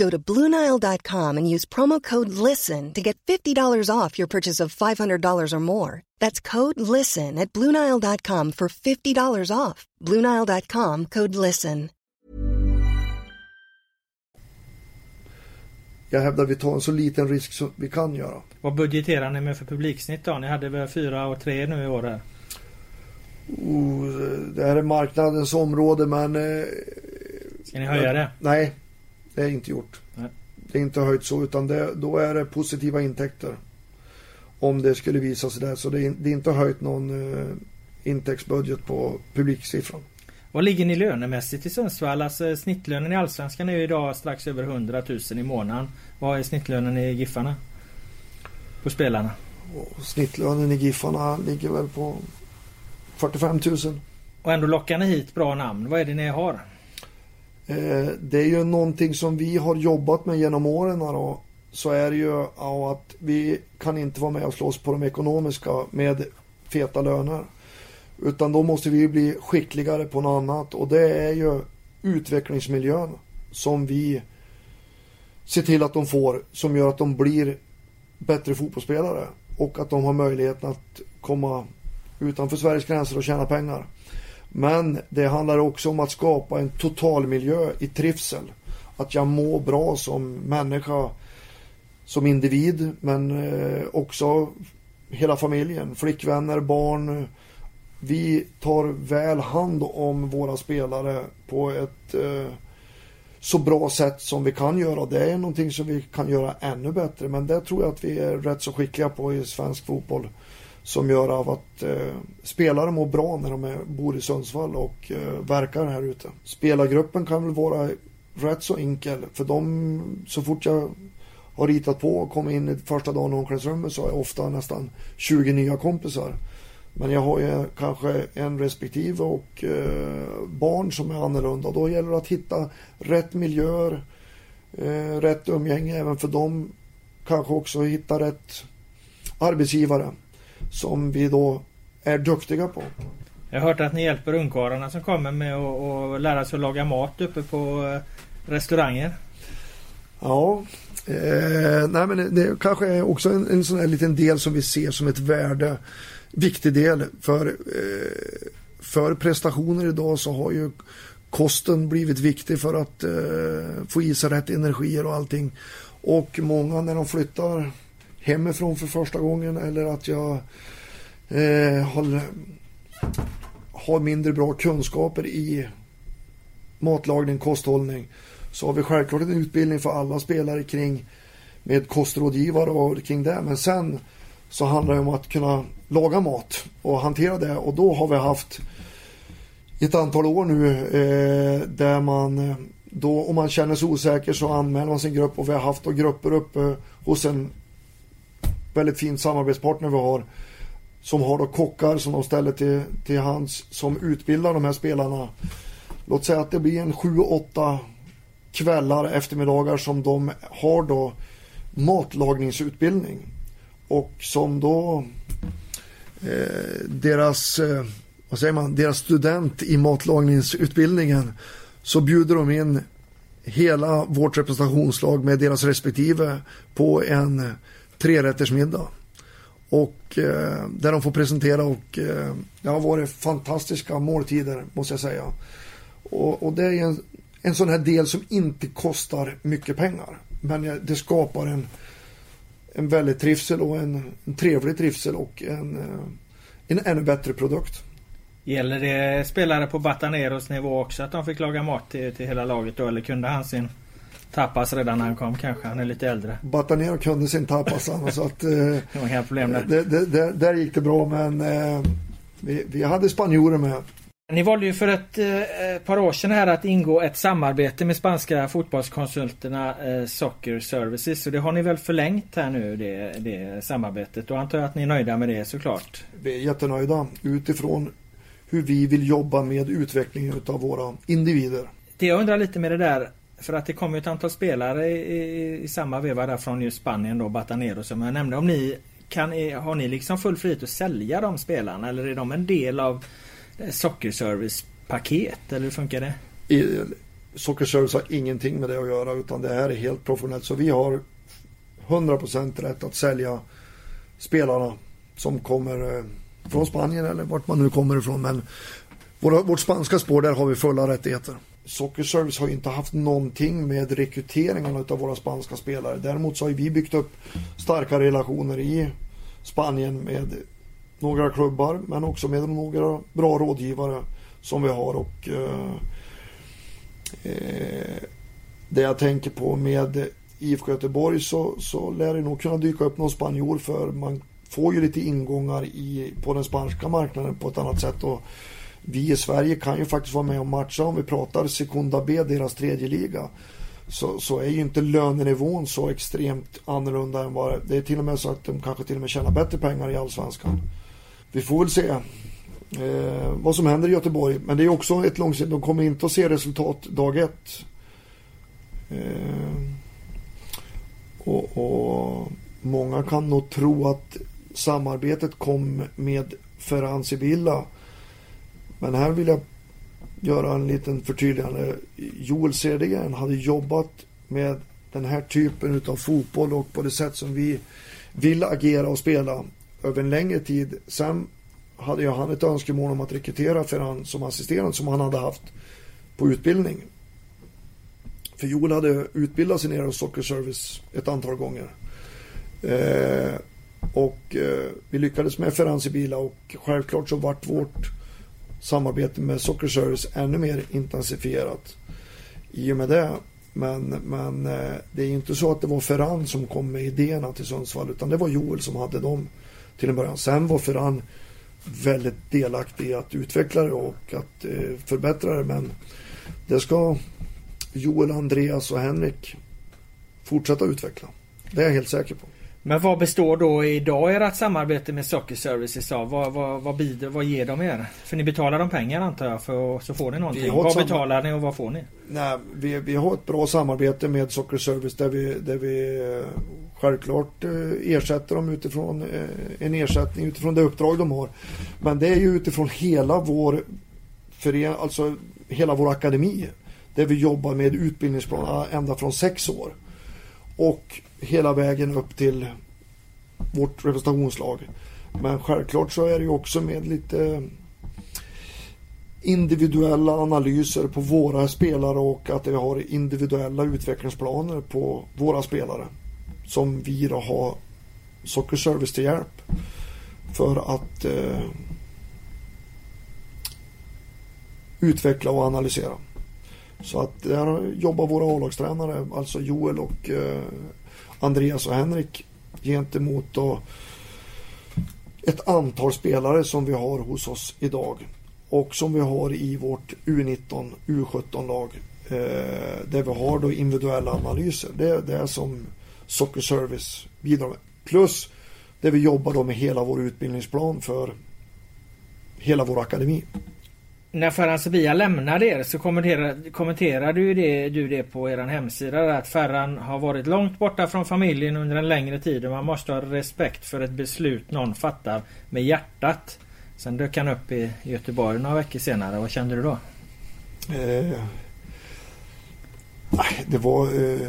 Go to Bluenile.com and use promo code LISTEN to get $50 off your purchase of $500 or more. That's code LISTEN at Bluenile.com for $50 off. Bluenile.com code LISTEN. Jag hävdar att vi tar en så liten risk som vi kan göra. Vad budgeterar ni med för publiksnitt då? Ni hade väl 4 och 3 nu i år här? Oh, det här är marknadens område men... Eh, Ska ni höja det? Nej, det är inte gjort. Nej. Det är inte höjt så utan det, då är det positiva intäkter. Om det skulle visa sig där. Så det är, det är inte höjt någon eh, intäktsbudget på publiksiffran. Vad ligger ni lönemässigt i Sundsvall? Alltså, snittlönen i Allsvenskan är ju idag strax över 100 000 i månaden. Vad är snittlönen i Giffarna? På spelarna? Och snittlönen i Giffarna ligger väl på 45 000. Och ändå lockar ni hit bra namn. Vad är det ni har? Eh, det är ju någonting som vi har jobbat med genom åren. Då. Så är det ju ja, att vi kan inte vara med och slåss på de ekonomiska med feta löner. Utan då måste vi bli skickligare på något annat och det är ju utvecklingsmiljön som vi ser till att de får som gör att de blir bättre fotbollsspelare och att de har möjligheten att komma utanför Sveriges gränser och tjäna pengar. Men det handlar också om att skapa en totalmiljö i trivsel. Att jag mår bra som människa, som individ, men eh, också hela familjen, flickvänner, barn, vi tar väl hand om våra spelare på ett eh, så bra sätt som vi kan göra. Det är någonting som vi kan göra ännu bättre men det tror jag att vi är rätt så skickliga på i svensk fotboll. Som gör av att eh, spelare mår bra när de är, bor i Sundsvall och eh, verkar här ute. Spelargruppen kan väl vara rätt så enkel för de, så fort jag har ritat på och kommit in i första dagen i omklädningsrummet så har jag ofta nästan 20 nya kompisar. Men jag har ju kanske en respektive och eh, barn som är annorlunda. Då gäller det att hitta rätt miljöer, eh, rätt umgänge även för dem. Kanske också hitta rätt arbetsgivare som vi då är duktiga på. Jag har hört att ni hjälper ungkarlarna som kommer med att lära sig att laga mat uppe på eh, restauranger. Ja, eh, nej men det kanske är också en, en sån här liten del som vi ser som ett värde viktig del. För, eh, för prestationer idag så har ju kosten blivit viktig för att eh, få i sig rätt energier och allting. Och många när de flyttar hemifrån för första gången eller att jag eh, har, har mindre bra kunskaper i matlagning, kosthållning så har vi självklart en utbildning för alla spelare kring med kostrådgivare och kring det. Men sen så handlar det om att kunna laga mat och hantera det och då har vi haft ett antal år nu eh, där man då om man känner sig osäker så anmäler man sin grupp och vi har haft då grupper uppe hos en väldigt fin samarbetspartner vi har som har då kockar som de ställer till, till hands som utbildar de här spelarna. Låt säga att det blir en 7-8 kvällar, eftermiddagar som de har då matlagningsutbildning och som då eh, deras, eh, vad säger man, deras student i matlagningsutbildningen så bjuder de in hela vårt representationslag med deras respektive på en trerättersmiddag. Och eh, där de får presentera och eh, det har varit fantastiska måltider måste jag säga. Och, och det är en, en sån här del som inte kostar mycket pengar. Men eh, det skapar en en väldigt trivsel och en, en trevlig trivsel och en, eh, en ännu bättre produkt. Gäller det spelare på Bataneros nivå också att de fick laga mat till, till hela laget då? Eller kunde han sin tapas redan när han kom kanske? Han är lite äldre. Batanero kunde sin tapas så att... Eh, det var inga problem där. Det, det, det, där gick det bra men eh, vi, vi hade spanjorer med. Ni valde ju för ett eh, par år sedan här att ingå ett samarbete med spanska fotbollskonsulterna eh, Soccer Services. Så det har ni väl förlängt här nu det, det samarbetet. Då antar jag att ni är nöjda med det såklart. Vi är jättenöjda utifrån hur vi vill jobba med utvecklingen av våra individer. Det jag undrar lite med det där för att det kommer ett antal spelare i, i, i samma veva där från just Spanien då, Batanero som jag nämnde. Om ni kan, eh, har ni liksom full frihet att sälja de spelarna eller är de en del av eh, sockerservice-paket eller hur funkar det? Sockerservice har ingenting med det att göra utan det här är helt professionellt. Så vi har 100% rätt att sälja spelarna som kommer eh, från Spanien eller vart man nu kommer ifrån. Men våra, vårt spanska spår där har vi fulla rättigheter. Sockerservice har ju inte haft någonting med rekryteringen av våra spanska spelare. Däremot så har vi byggt upp starka relationer i Spanien med några klubbar men också med några bra rådgivare som vi har. och eh, eh Det jag tänker på med IFK Göteborg så, så lär det nog kunna dyka upp någon spanjor för man får ju lite ingångar i, på den spanska marknaden på ett annat sätt. Och vi i Sverige kan ju faktiskt vara med och matcha om vi pratar Sekunda B, deras tredje liga. Så, så är ju inte lönenivån så extremt annorlunda än vad det är till och med så att de kanske till och med tjänar bättre pengar i Allsvenskan vi får väl se eh, vad som händer i Göteborg. Men det är också ett långsiktigt, de kommer inte att se resultat dag ett. Eh, och, och, många kan nog tro att samarbetet kom med Ferran Sibilla. Men här vill jag göra en liten förtydligande. Joel Cedergren hade jobbat med den här typen av fotboll och på det sätt som vi vill agera och spela över en längre tid. Sen hade ju han ett önskemål om att rekrytera Ferran som assisterande som han hade haft på utbildning. För Joel hade utbildat sig nere hos Soccer Service ett antal gånger. Eh, och eh, vi lyckades med Ferran Sibila och självklart så vart vårt samarbete med Soccer Service ännu mer intensifierat i och med det. Men, men eh, det är inte så att det var Ferran som kom med idéerna till Sundsvall utan det var Joel som hade dem till en början. Sen var Ferran väldigt delaktig i att utveckla det och att eh, förbättra det. Men det ska Joel, Andreas och Henrik fortsätta utveckla. Det är jag helt säker på. Men vad består då idag ert samarbete med Socker Services av? Vad, vad, vad, bidrar, vad ger de er? För ni betalar dem pengar antar jag för så får ni någonting. Vad betalar ni och vad får ni? Nej, vi, vi har ett bra samarbete med Socker Service där vi, där vi eh, självklart eh, ersätter dem utifrån eh, en ersättning utifrån det uppdrag de har. Men det är ju utifrån hela vår fören, alltså hela vår akademi. Där vi jobbar med utbildningsplan ända från sex år. Och hela vägen upp till vårt representationslag. Men självklart så är det ju också med lite individuella analyser på våra spelare och att vi har individuella utvecklingsplaner på våra spelare. Som vi då har Soccer Service till hjälp för att eh, utveckla och analysera. Så att där jobbar våra A-lagstränare, alltså Joel och eh, Andreas och Henrik gentemot då ett antal spelare som vi har hos oss idag och som vi har i vårt U19, U17-lag eh, där vi har då individuella analyser. Det är det som Soccer Service bidrar med. Plus där vi jobbar då med hela vår utbildningsplan för hela vår akademi när Ferran Sevilla lämnade er så kommenterade, kommenterade du, det, du det på er hemsida att Ferran har varit långt borta från familjen under en längre tid och man måste ha respekt för ett beslut någon fattar med hjärtat. Sen dök han upp i Göteborg några veckor senare. Vad kände du då? Eh, det var... Eh,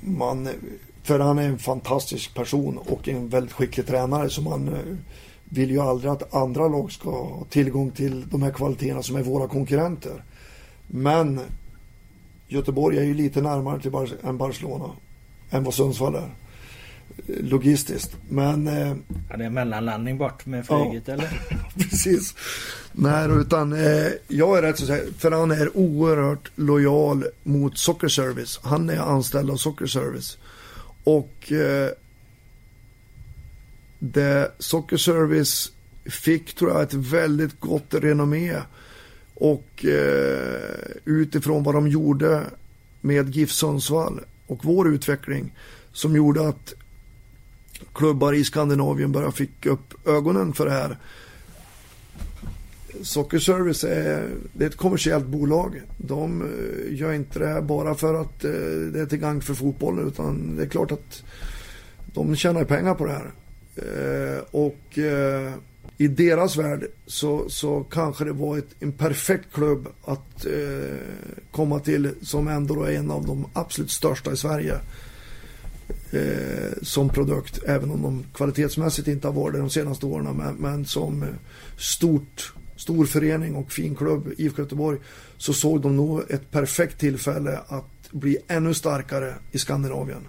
man, Ferran är en fantastisk person och en väldigt skicklig tränare som man eh, vill ju aldrig att andra lag ska ha tillgång till de här kvaliteterna som är våra konkurrenter. Men Göteborg är ju lite närmare till Bar än Barcelona än vad Sundsvall är. Logistiskt. Men... Eh, ja, det är mellanlandning bort med flyget ja, eller? precis. Nej, utan eh, jag är rätt så säker. För han är oerhört lojal mot Soccer Service. Han är anställd av Soccer Service. Och eh, det Soccer Service fick tror jag ett väldigt gott renommé. Och eh, utifrån vad de gjorde med GIF Sundsvall och vår utveckling som gjorde att klubbar i Skandinavien började fick upp ögonen för det här. Soccer Service är, det är ett kommersiellt bolag. De eh, gör inte det här bara för att eh, det är till gagn för fotbollen utan det är klart att de tjänar pengar på det här. Eh, och eh, i deras värld så, så kanske det var ett, en perfekt klubb att eh, komma till som ändå är en av de absolut största i Sverige eh, som produkt. Även om de kvalitetsmässigt inte har varit det de senaste åren. Men, men som stort, stor förening och fin klubb, IFK Göteborg, så såg de nog ett perfekt tillfälle att bli ännu starkare i Skandinavien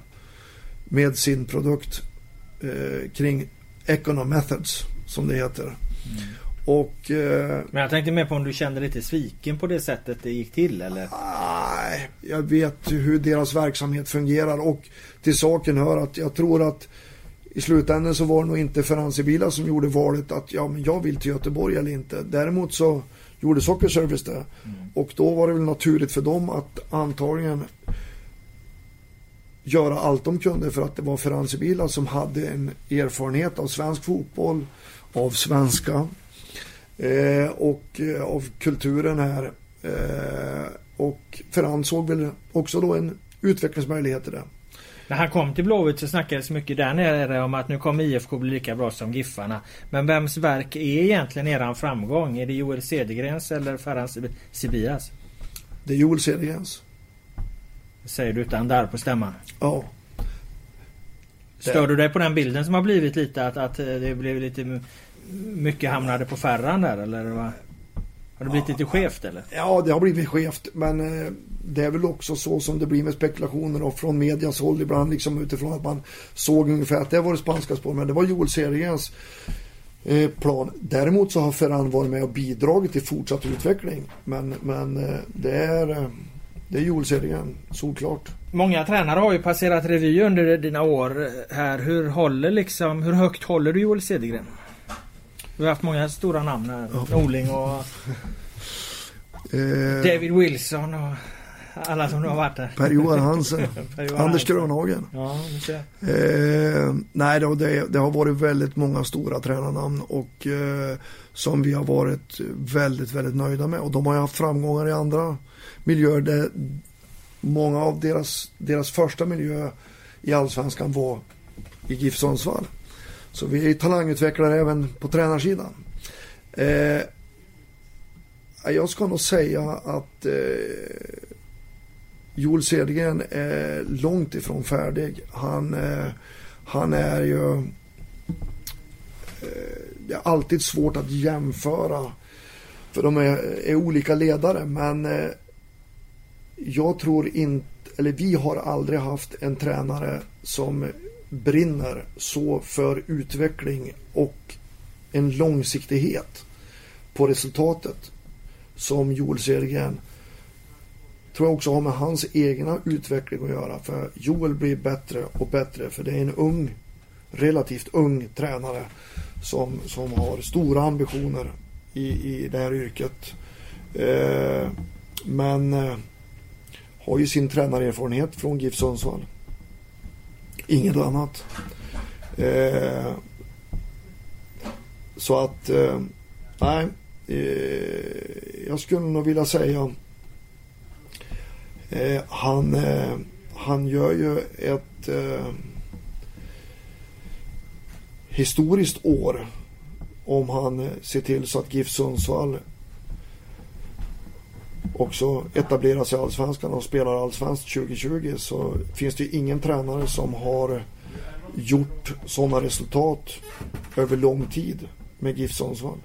med sin produkt eh, kring Econo Methods som det heter. Mm. Och, eh, Men jag tänkte mer på om du kände dig lite sviken på det sättet det gick till eller? Nej, jag vet hur deras verksamhet fungerar och till saken hör att jag tror att i slutändan så var det nog inte Ferranzi Bila som gjorde valet att ja, men jag vill till Göteborg eller inte. Däremot så gjorde Socker Service det. Mm. Och då var det väl naturligt för dem att antagligen göra allt de kunde för att det var Ferranzi Bila som hade en erfarenhet av svensk fotboll av svenska eh, och eh, av kulturen här. Eh, och Ferran såg väl också då en utvecklingsmöjlighet i det. När han kom till Blåvitt så snackades mycket där nere om att nu kommer IFK bli lika bra som Giffarna. Men vems verk är egentligen eran framgång? Är det Joel Cedergrens eller Ferhan Sibias? Det är Joel Cedergrens. Säger du utan där på stämman? Ja. Stör du dig på den bilden som har blivit lite att, att det blev lite mycket hamnade på Ferran där eller? Vad? Har det blivit lite skevt eller? Ja, det har blivit skevt. Men eh, det är väl också så som det blir med spekulationer och från medias håll ibland liksom utifrån att man såg ungefär att det var det spanska spår. Men det var Joel Seriens eh, plan. Däremot så har Ferran varit med och bidragit till fortsatt utveckling. Men, men eh, det är det är Joel solklart. Många tränare har ju passerat revy under dina år här. Hur håller liksom, hur högt håller du Joel Cedergren? Vi har haft många stora namn här. Ja. Norling och eh, David Wilson och alla som nu har varit där. Per-Johan Hansen. per Anders Grönhagen. Ja, eh, nej, det, det, det, har varit väldigt många stora tränarnamn och eh, som vi har varit väldigt, väldigt nöjda med. Och de har ju haft framgångar i andra miljöer där många av deras, deras första miljö i allsvenskan var i GIF Sundsvall. Så vi är talangutvecklare även på tränarsidan. Eh, jag ska nog säga att eh, Joel Cedergren är långt ifrån färdig. Han, eh, han är ju... Eh, det är alltid svårt att jämföra för de är, är olika ledare men eh, jag tror inte, eller vi har aldrig haft en tränare som brinner så för utveckling och en långsiktighet på resultatet som Joel Cedergren tror jag också har med hans egna utveckling att göra. För Joel blir bättre och bättre för det är en ung, relativt ung tränare som, som har stora ambitioner i, i det här yrket. Eh, men eh, har ju sin tränarerfarenhet från GIF Sundsvall. Inget annat. Eh, så att, eh, nej, eh, jag skulle nog vilja säga eh, han, eh, han gör ju ett eh, historiskt år om han ser till så att GIF Sundsvall också etablerar sig i Allsvenskan och spelar Allsvenskt 2020 så finns det ingen tränare som har gjort sådana resultat över lång tid med GIF Sundsvall.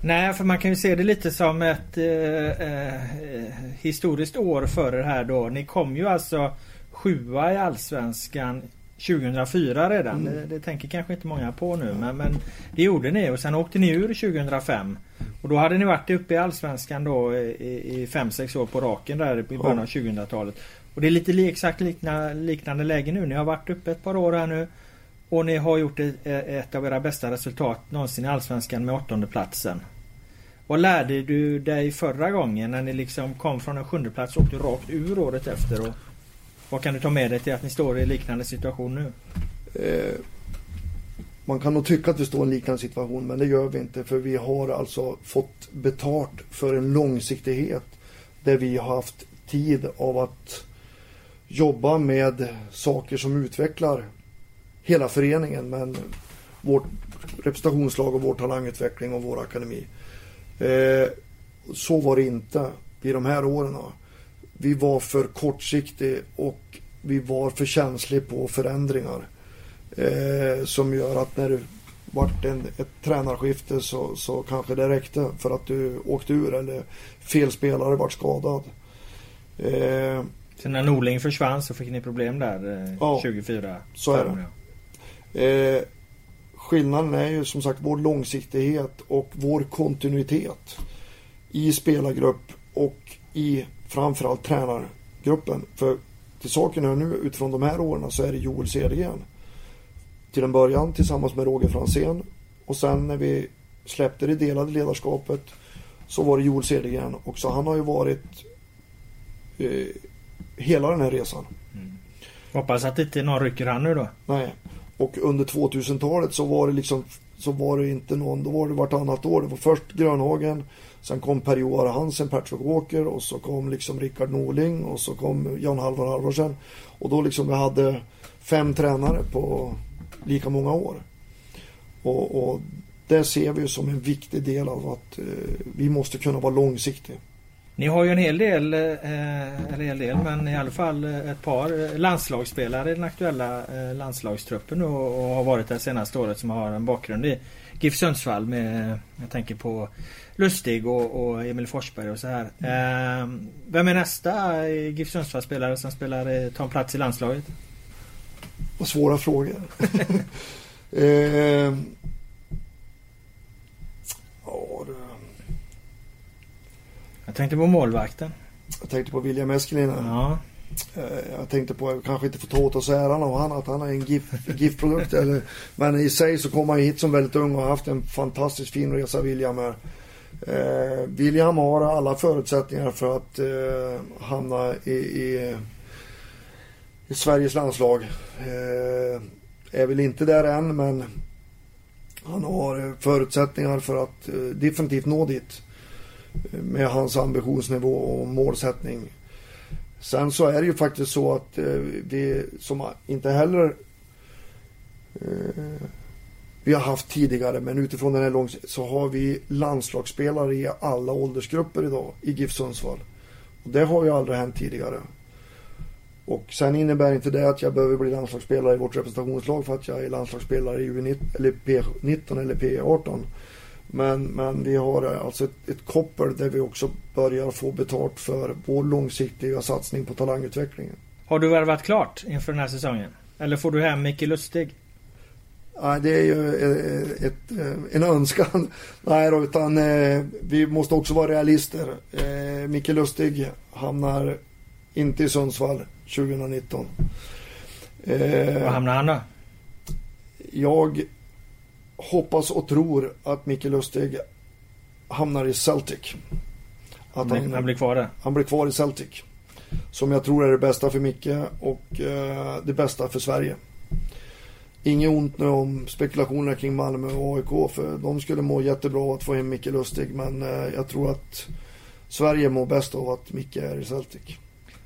Nej, för man kan ju se det lite som ett eh, eh, historiskt år före det här då. Ni kom ju alltså sjua i Allsvenskan 2004 redan. Mm. Det, det, tänker kanske inte många på nu men, men det gjorde ni och sen åkte ni ur 2005. Och då hade ni varit uppe i Allsvenskan då i 5-6 år på raken där i början av 2000-talet. Och det är lite exakt likna, liknande läge nu. Ni har varit uppe ett par år här nu. Och ni har gjort ett av era bästa resultat någonsin i Allsvenskan med åttonde platsen. Vad lärde du dig förra gången när ni liksom kom från en sjunde plats och åkte rakt ur året efter? Och vad kan du ta med dig till att ni står i liknande situation nu? Eh, man kan nog tycka att vi står i en liknande situation men det gör vi inte för vi har alltså fått betalt för en långsiktighet där vi har haft tid av att jobba med saker som utvecklar hela föreningen men vårt representationslag och vår talangutveckling och vår akademi. Eh, så var det inte i de här åren. Vi var för kortsiktiga och vi var för känsliga på förändringar. Eh, som gör att när det vart en, ett tränarskifte så, så kanske det räckte för att du åkte ur eller fel spelare vart skadad. Eh, så när Norling försvann så fick ni problem där eh, ja, 24? så är det. Eh, skillnaden är ju som sagt vår långsiktighet och vår kontinuitet i spelargrupp och i framförallt tränargruppen. För till saken hör nu utifrån de här åren så är det Joel Cedergren. Till en början tillsammans med Roger Fransén och sen när vi släppte det delade ledarskapet så var det Joel Cedergren också. Han har ju varit eh, hela den här resan. Mm. Hoppas att inte någon rycker han nu då. Nej. Och under 2000-talet så var det liksom så var det inte någon, då var det vartannat år. Det var först Grönhagen, sen kom Per-Joar Hansen, Patrick Walker och så kom liksom Rickard Norling och så kom Jan Halvar Halvarsen. Och då liksom vi hade fem tränare på lika många år. Och, och det ser vi som en viktig del av att eh, vi måste kunna vara långsiktiga. Ni har ju en hel del, eh, eller en hel del, men i alla fall eh, ett par eh, landslagsspelare i den aktuella eh, landslagstruppen och, och har varit det senaste året som har en bakgrund i GIF Sundsvall med, jag tänker på Lustig och, och Emil Forsberg och så här. Eh, vem är nästa GIF Sundsvall-spelare som spelar, tar en plats i landslaget? Vad svåra frågor. eh, Jag tänkte på målvakten. Jag tänkte på William Eskelinen. Ja. Eh, jag tänkte på, jag kanske inte får ta åt oss äran av han, att han är en GIF-produkt. GIF men i sig så kom han hit som väldigt ung och har haft en fantastiskt fin resa, William. Här. Eh, William har alla förutsättningar för att eh, hamna i, i, i, Sveriges landslag. Eh, är väl inte där än, men han har eh, förutsättningar för att eh, definitivt nå dit eh, med hans ambitionsnivå och målsättning. Sen så är det ju faktiskt så att eh, vi som inte heller eh, vi har haft tidigare, men utifrån den här långs så har vi landslagsspelare i alla åldersgrupper idag i GIF Sundsvall. Och det har ju aldrig hänt tidigare. Och sen innebär inte det att jag behöver bli landslagsspelare i vårt representationslag för att jag är landslagsspelare i U19 eller P19 eller P18. Men, men vi har alltså ett, ett koppel där vi också börjar få betalt för vår långsiktiga satsning på talangutvecklingen. Har du värvat klart inför den här säsongen? Eller får du hem Micke Lustig? Nej, det är ju ett, ett, en önskan. Nej då, utan eh, vi måste också vara realister. Eh, Micke Lustig hamnar inte i Sundsvall 2019. Eh, Var hamnar han då? Jag hoppas och tror att Micke Lustig hamnar i Celtic. Att han, han, blir kvar där? Han blir kvar i Celtic. Som jag tror är det bästa för Micke och eh, det bästa för Sverige. Inget ont nu om spekulationer kring Malmö och AIK för de skulle må jättebra att få hem Micke Lustig men eh, jag tror att Sverige mår bäst av att Micke är i Celtic.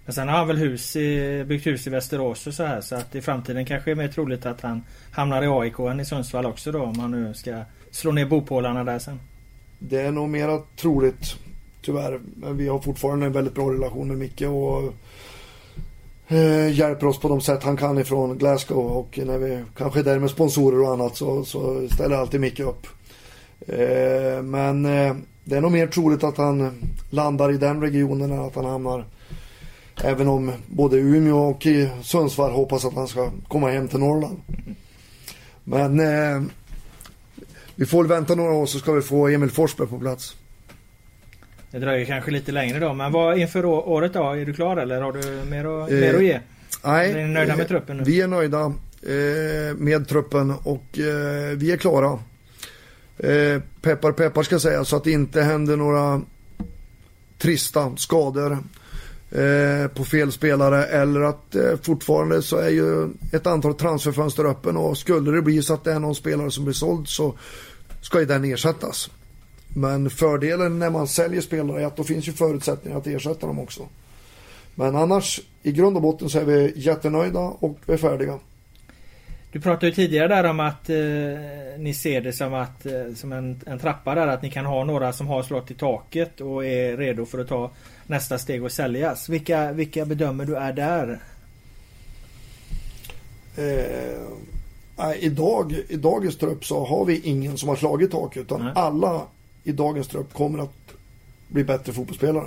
Men sen har han väl hus i, byggt hus i Västerås och så här så att i framtiden kanske är mer troligt att han hamnar i AIK än i Sundsvall också då om han nu ska slå ner bopålarna där sen. Det är nog mera troligt tyvärr. Men vi har fortfarande en väldigt bra relation med Micke och eh, hjälper oss på de sätt han kan ifrån Glasgow och när vi kanske är där med sponsorer och annat så, så ställer alltid Micke upp. Eh, men eh, det är nog mer troligt att han landar i den regionen än att han hamnar Även om både Umeå och Sundsvall hoppas att han ska komma hem till Norrland. Men eh, vi får vänta några år så ska vi få Emil Forsberg på plats. Det dröjer kanske lite längre då. Men vad inför året då? Är du klar eller har du mer att, eh, mer att ge? Nej, är ni nöjda med truppen nu? vi är nöjda. eh, med truppen och eh, vi är klara. Eh, peppar peppar ska säga så att det inte händer några trista skador eh, på fel spelare eller att eh, fortfarande så är ju ett antal transferfönster öppen och skulle det bli så att det är någon spelare som blir såld så ska ju den ersättas. Men fördelen när man säljer spelare är att då finns ju förutsättningar att ersätta dem också. Men annars i grund och botten så är vi jättenöjda och vi är färdiga. Du pratade ju tidigare där om att eh, ni ser det som, att, eh, som en, en, trappa där att ni kan ha några som har slått i taket och är redo för att ta nästa steg och säljas. Vilka, vilka bedömer du är där? Eh, idag, I dagens trupp så har vi ingen som har slagit taket utan Nej. alla i dagens trupp kommer att bli bättre fotbollsspelare.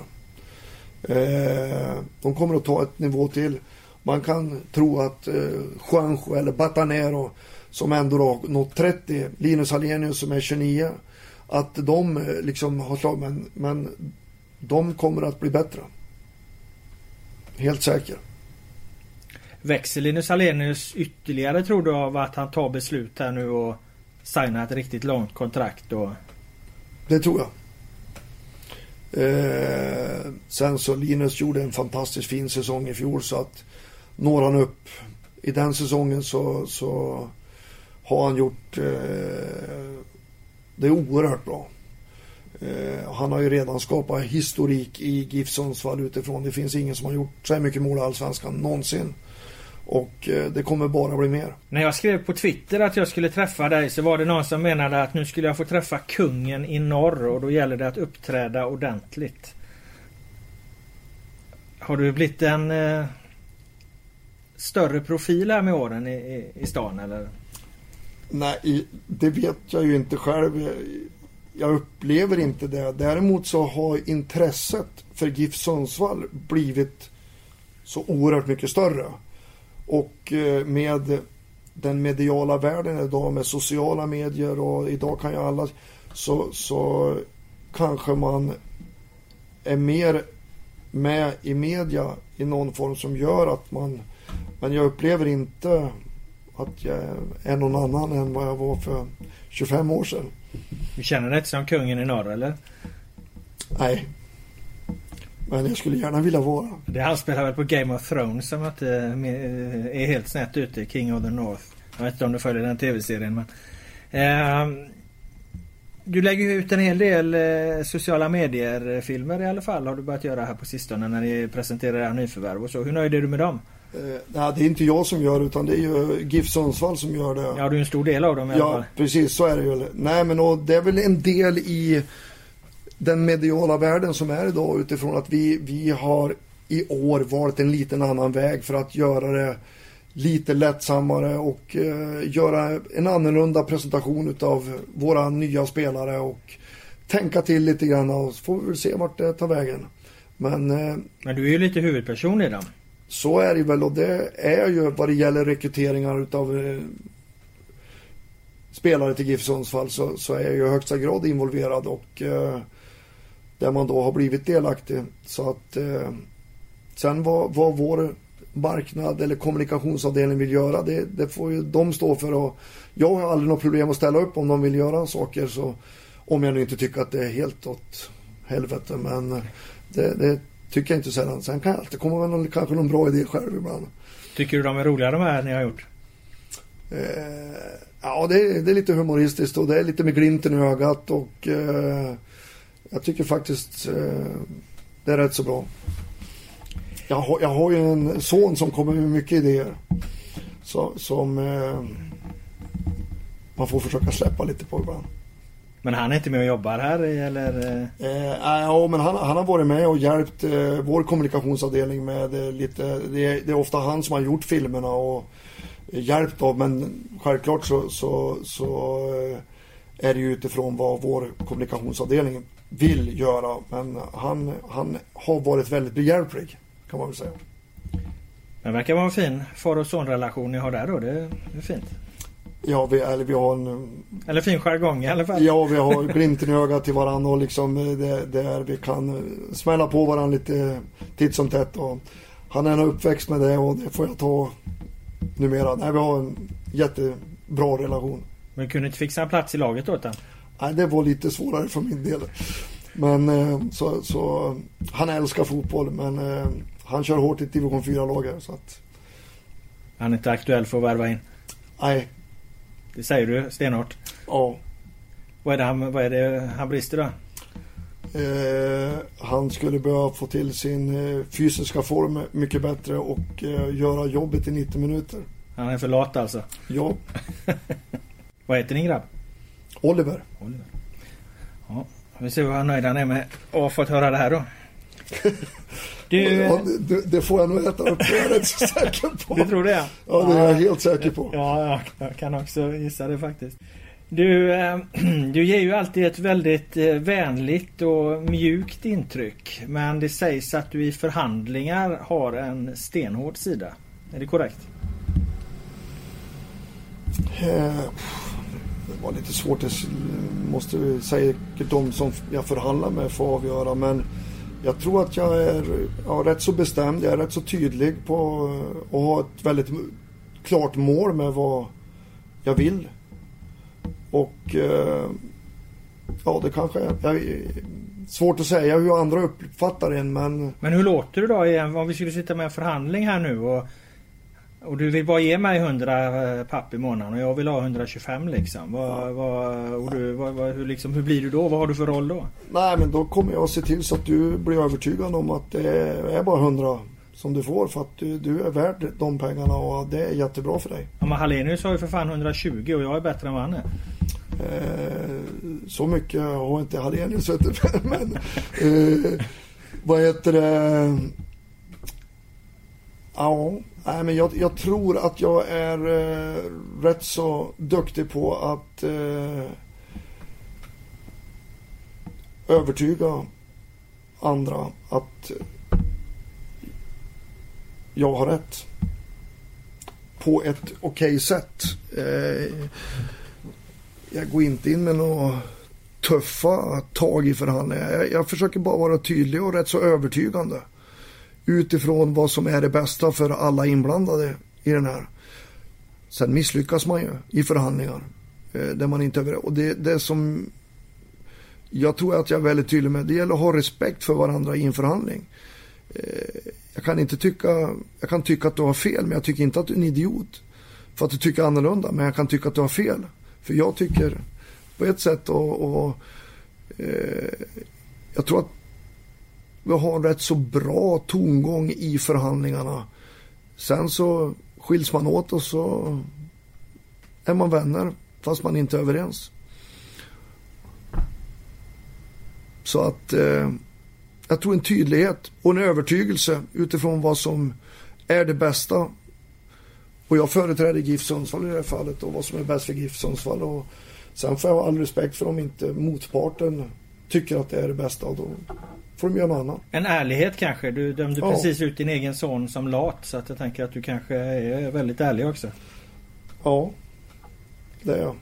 Eh, de kommer att ta ett nivå till. Man kan tro att eh, Juanjo eller Batanero som ändå har nått 30, Linus Hallenius som är 29, att de eh, liksom har slagit, men, men de kommer att bli bättre. Helt säker. Växer Linus Hallenius ytterligare tror du av att han tar beslut här nu och signar ett riktigt långt kontrakt? Och... Det tror jag. Eh, sen så Linus gjorde en fantastiskt fin säsong i fjol så att når han upp i den säsongen så, så har han gjort eh, det oerhört bra. Eh, han har ju redan skapat historik i GIF Sundsvall utifrån. Det finns ingen som har gjort så här mycket mål i Allsvenskan någonsin. Och eh, det kommer bara bli mer. När jag skrev på Twitter att jag skulle träffa dig så var det någon som menade att nu skulle jag få träffa kungen i norr och då gäller det att uppträda ordentligt. Har du blivit en eh, större profil här med åren i, i, i stan eller? Nej, det vet jag ju inte själv. Jag upplever inte det. Däremot så har intresset för GIF Sundsvall blivit så oerhört mycket större. Och eh, med den mediala världen idag med sociala medier och idag kan ju alla så, så kanske man är mer med i media i någon form som gör att man men jag upplever inte att jag är någon annan än vad jag var för 25 år sedan. Du känner dig inte som kungen i norr eller? Nej. Men jag skulle gärna vilja vara. Det han spelar väl på Game of Thrones som inte är helt snett ute. King of the North. Jag vet inte om du följer den tv-serien men. Eh, du lägger ut en hel del eh, sociala medier-filmer i alla fall. Har du börjat göra här på sistone när ni presenterar era nyförvärv och så. Hur nöjd är du med dem? Eh, nej, det är inte jag som gör utan det är ju GIF Sundsvall som gör det. Ja, du är en stor del av dem i alla fall. Ja, precis så är det ju. Nej, men och det är väl en del i den mediala världen som är idag utifrån att vi, vi har i år valt en liten annan väg för att göra det lite lättsammare och eh, göra en annorlunda presentation utav våra nya spelare och tänka till lite grann och så får vi väl se vart det tar vägen. Men, eh, Men du är ju lite huvudperson i den. Så är det väl och det är ju vad det gäller rekryteringar utav eh, spelare till GIF Sundsvall så, så är jag i högsta grad involverad och eh, där man då har blivit delaktig. Så att eh, sen vad, vad vår marknad eller kommunikationsavdelning vill göra det, det får ju de stå för. Och jag har aldrig något problem att ställa upp om de vill göra saker så om jag nu inte tycker att det är helt åt helvete men eh, det, det Tycker jag inte sällan. Sen kan jag alltid komma med någon, kanske någon bra idé själv ibland. Tycker du de är roliga de här ni har gjort? Eh, ja, det är, det är, lite humoristiskt och det är lite med glimten i ögat och eh, jag tycker faktiskt eh, det är rätt så bra. Jag har, jag har ju en son som kommer med mycket idéer. Så, som eh, man får försöka släppa lite på ibland. Men han är inte med och jobbar här eller? Eh, ja, men han, han har varit med och hjälpt eh, vår kommunikationsavdelning med eh, lite, det är, det är, ofta han som har gjort filmerna och hjälpt av men självklart så, så, så eh, är det ju utifrån vad vår kommunikationsavdelning vill göra. Men han, han har varit väldigt behjälplig kan man väl säga. Det verkar vara en fin far och son-relation ni har där då. Det är fint. Ja, vi, eller vi har en... Eller fin jargong i alla fall. Ja, vi har glimten i ögat till varandra och liksom eh, det, där vi kan eh, smälla på varandra lite titt som tätt. Och han är uppväxt med det och det får jag ta numera. Nej, vi har en jättebra relation. Men kunde inte fixa en plats i laget åt den? Nej, det var lite svårare för min del. Men eh, så, så han älskar fotboll men han kör hårt i ett division 4-lag så att... Han är inte aktuell för att värva in? Nej. Det säger du stenhårt? Ja. Vad är det han, vad är det han brister då? Eh, han skulle behöva få till sin eh, fysiska form mycket bättre och eh, göra jobbet i 90 minuter. Han är för lat alltså? Ja. vad heter din grabb? Oliver. Oliver. Ja, vi ser vad nöjd han är med att ha fått höra det här då. Du... Ja, det, det, får jag nog äta upp, det är jag rätt så säker på. Du tror det? Ja, det är jag helt säker på. Ja, jag kan också gissa det faktiskt. Du, äh, du ger ju alltid ett väldigt äh, vänligt och mjukt intryck. Men det sägs att du i förhandlingar har en stenhård sida. Är det korrekt? Eh, det var lite svårt. Det måste säkert de som jag förhandlar med få avgöra. Men jag tror att jag är ja, rätt så bestämd. Jag är rätt så tydlig på eh, att ha ett väldigt klart mål med vad jag vill. Och eh, ja, det kanske är svårt att säga hur andra uppfattar en men... Men hur låter du då igen om vi skulle sitta med en förhandling här nu och och du vill bara ge mig 100 eh, papp i månaden och jag vill ha 125 liksom. Vad, vad, och du, vad, vad, hur, liksom, hur blir du då? Vad har du för roll då? Nej men då kommer jag se till så att du blir övertygad om att det är bara 100 som du får för att du, du är värd de pengarna och det är jättebra för dig. Ja, men Hallenius har ju för fan 120 och jag är bättre än vad han är. Eh, så mycket har inte Hallenius vet du. men eh, vad heter det? Ja, Nej, men jag, jag, tror att jag är eh, rätt så duktig på att eh, övertyga andra att jag har rätt. På ett okej okay sätt. Eh, jag går inte in med några tuffa tag i förhandlingar. Jag, jag försöker bara vara tydlig och rätt så övertygande utifrån vad som är det bästa för alla inblandade i den här. Sen misslyckas man ju i förhandlingar eh, där man inte är. Och det, det som jag tror att jag är väldigt tydlig med, det gäller att ha respekt för varandra i en förhandling. Eh, jag kan inte tycka, jag kan tycka att du har fel, men jag tycker inte att du är en idiot. För att du tycker annorlunda, men jag kan tycka att du har fel. För jag tycker på ett sätt och, och eh, jag tror att vi har en rätt så bra tongång i förhandlingarna. Sen så skiljs man åt och så är man vänner fast man inte är överens. Så att eh, jag tror en tydlighet och en övertygelse utifrån vad som är det bästa. Och jag företräder GIF Sundsvall i det här fallet och vad som är bäst för GIF Sundsvall. Och sen får jag ha all respekt för om inte motparten tycker att det är det bästa. Och då får de göra något annat. En ärlighet kanske. Du dömde ja. precis ut din egen son som lat. Så att jag tänker att du kanske är väldigt ärlig också. Ja, det är jag.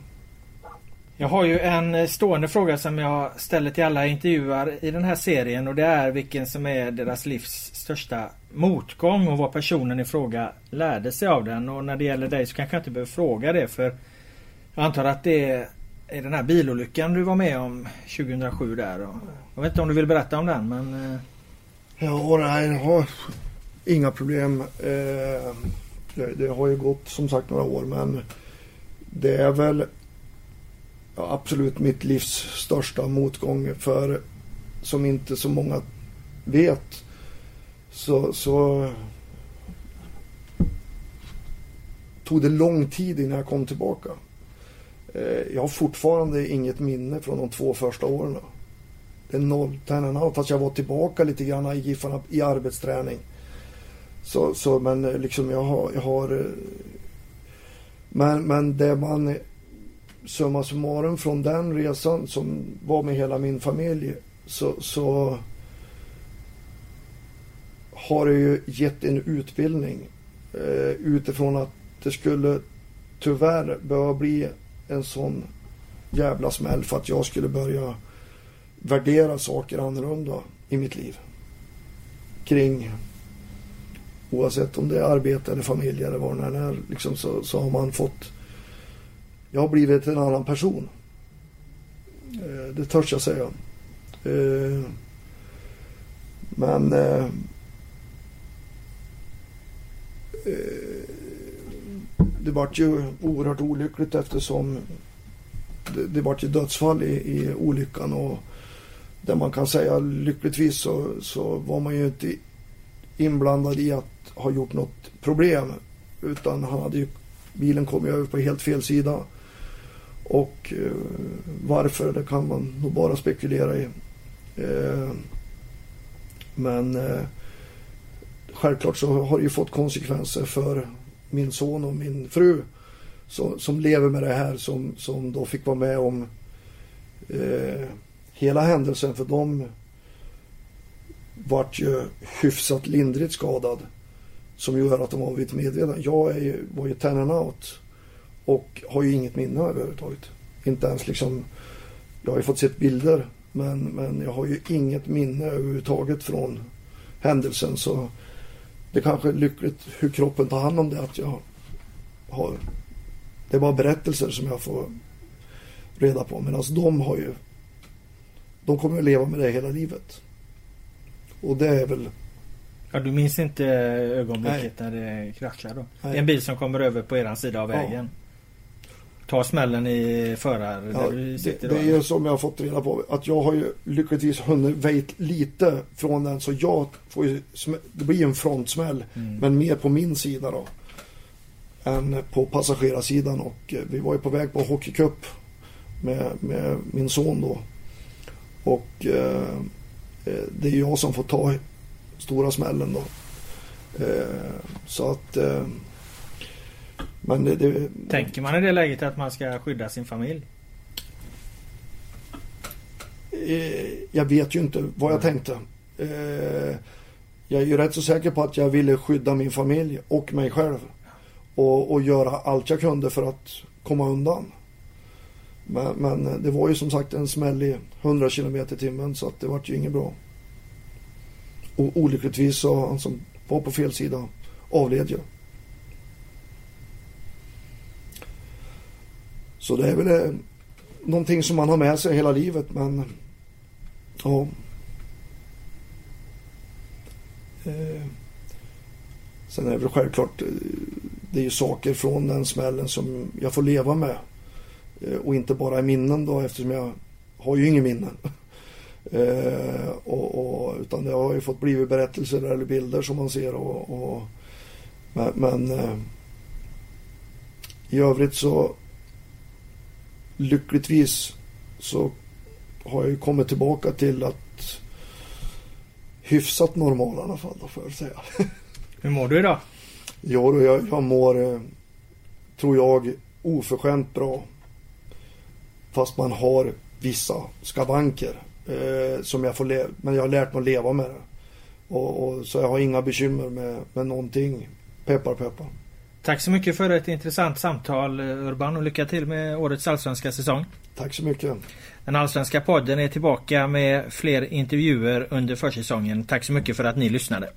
Jag har ju en stående fråga som jag ställer till alla intervjuar i den här serien och det är vilken som är deras livs största motgång och vad personen i fråga lärde sig av den. Och när det gäller dig så kanske jag inte behöver fråga det för jag antar att det är är den här bilolyckan du var med om 2007 där. Jag vet inte om du vill berätta om den men... Eh, ja, nej, jag har inga problem. Eh, det, har ju gått som sagt några år men det är väl ja, absolut mitt livs största motgång för som inte så många vet så, så tog det lång tid innan jag kom tillbaka. Eh, jag har fortfarande inget minne från de två första åren. Typ den nolltärnan av. fast jag var tillbaka lite grann i Giffarna i arbetsträning. Så, så men eh, liksom jag har, jag har eh, men, men det man eh, summa summarum från den resan som var med hela min familj så, så har det ju gett en utbildning eh, utifrån att det skulle tyvärr behöva bli en sån jävla smäll för att jag skulle börja värdera saker annorlunda i mitt liv. Kring Oavsett om det är arbete eller familj eller vad det än är. Liksom så, så har man fått... Jag har blivit en annan person. Eh, det törs jag säga. Eh, men... Eh, eh det vart ju oerhört olyckligt eftersom det, det vart ju dödsfall i, i olyckan och där man kan säga lyckligtvis så, så var man ju inte inblandad i att ha gjort något problem utan han hade ju, bilen kom ju över på helt fel sida. Och eh, varför det kan man nog bara spekulera i. Eh, men eh, självklart så har det ju fått konsekvenser för min son och min fru som, som lever med det här som, som då fick vara med om eh, hela händelsen för de vart ju hyfsat lindrigt skadad som gör att de har blivit medvetna. Jag är ju, var ju ten out och har ju inget minne överhuvudtaget. Inte ens liksom, jag har ju fått sett bilder men, men jag har ju inget minne överhuvudtaget från händelsen så det kanske är lyckligt hur kroppen tar hand om det att jag har det är bara berättelser som jag får reda på medan de har ju de kommer att leva med det hela livet. Och det är väl Ja du minns inte ögonblicket Nej. när det kraschar då? Nej. En bil som kommer över på eran sida av vägen. Ja. Ta smällen i förar ja, det, det är som jag har fått reda på att jag har ju lyckligtvis hunnit väjt lite från den så jag får ju Det blir en frontsmäll mm. men mer på min sida då. Än på passagerarsidan och eh, vi var ju på väg på hockeycup med, med min son då. Och eh, eh det är jag som får ta stora smällen då. Eh, så att eh, men det, det, Tänker man i det läget att man ska skydda sin familj? Eh, jag vet ju inte vad jag tänkte. Eh, jag är ju rätt så säker på att jag ville skydda min familj och mig själv. Och, och göra allt jag kunde för att komma undan. Men, men, det var ju som sagt en smäll i 100 km i timmen så att det vart ju inget bra. Och olyckligtvis så han som var på fel sida avled ju. Så det är väl eh, någonting som man har med sig hela livet men ja. Eh, sen är det väl självklart, eh, det är ju saker från den smällen som jag får leva med. Eh, och inte bara i minnen då eftersom jag har ju inga minnen. Eh, och, och, utan det har ju fått blivit berättelser eller bilder som man ser. Och, och men, men eh, i övrigt så lyckligtvis så har jag ju kommit tillbaka till att hyfsat normal i alla fall då får jag säga. Hur mår du idag? Ja, jag, jag mår, tror jag, oförskämt bra. Fast man har vissa skavanker eh, som jag får men jag har lärt mig att leva med det. Och, och, så jag har inga bekymmer med, med någonting. Peppar peppar. Tack så mycket för ett intressant samtal Urban och lycka till med årets allsvenska säsong. Tack så mycket. Den allsvenska podden är tillbaka med fler intervjuer under försäsongen. Tack så mycket för att ni lyssnade.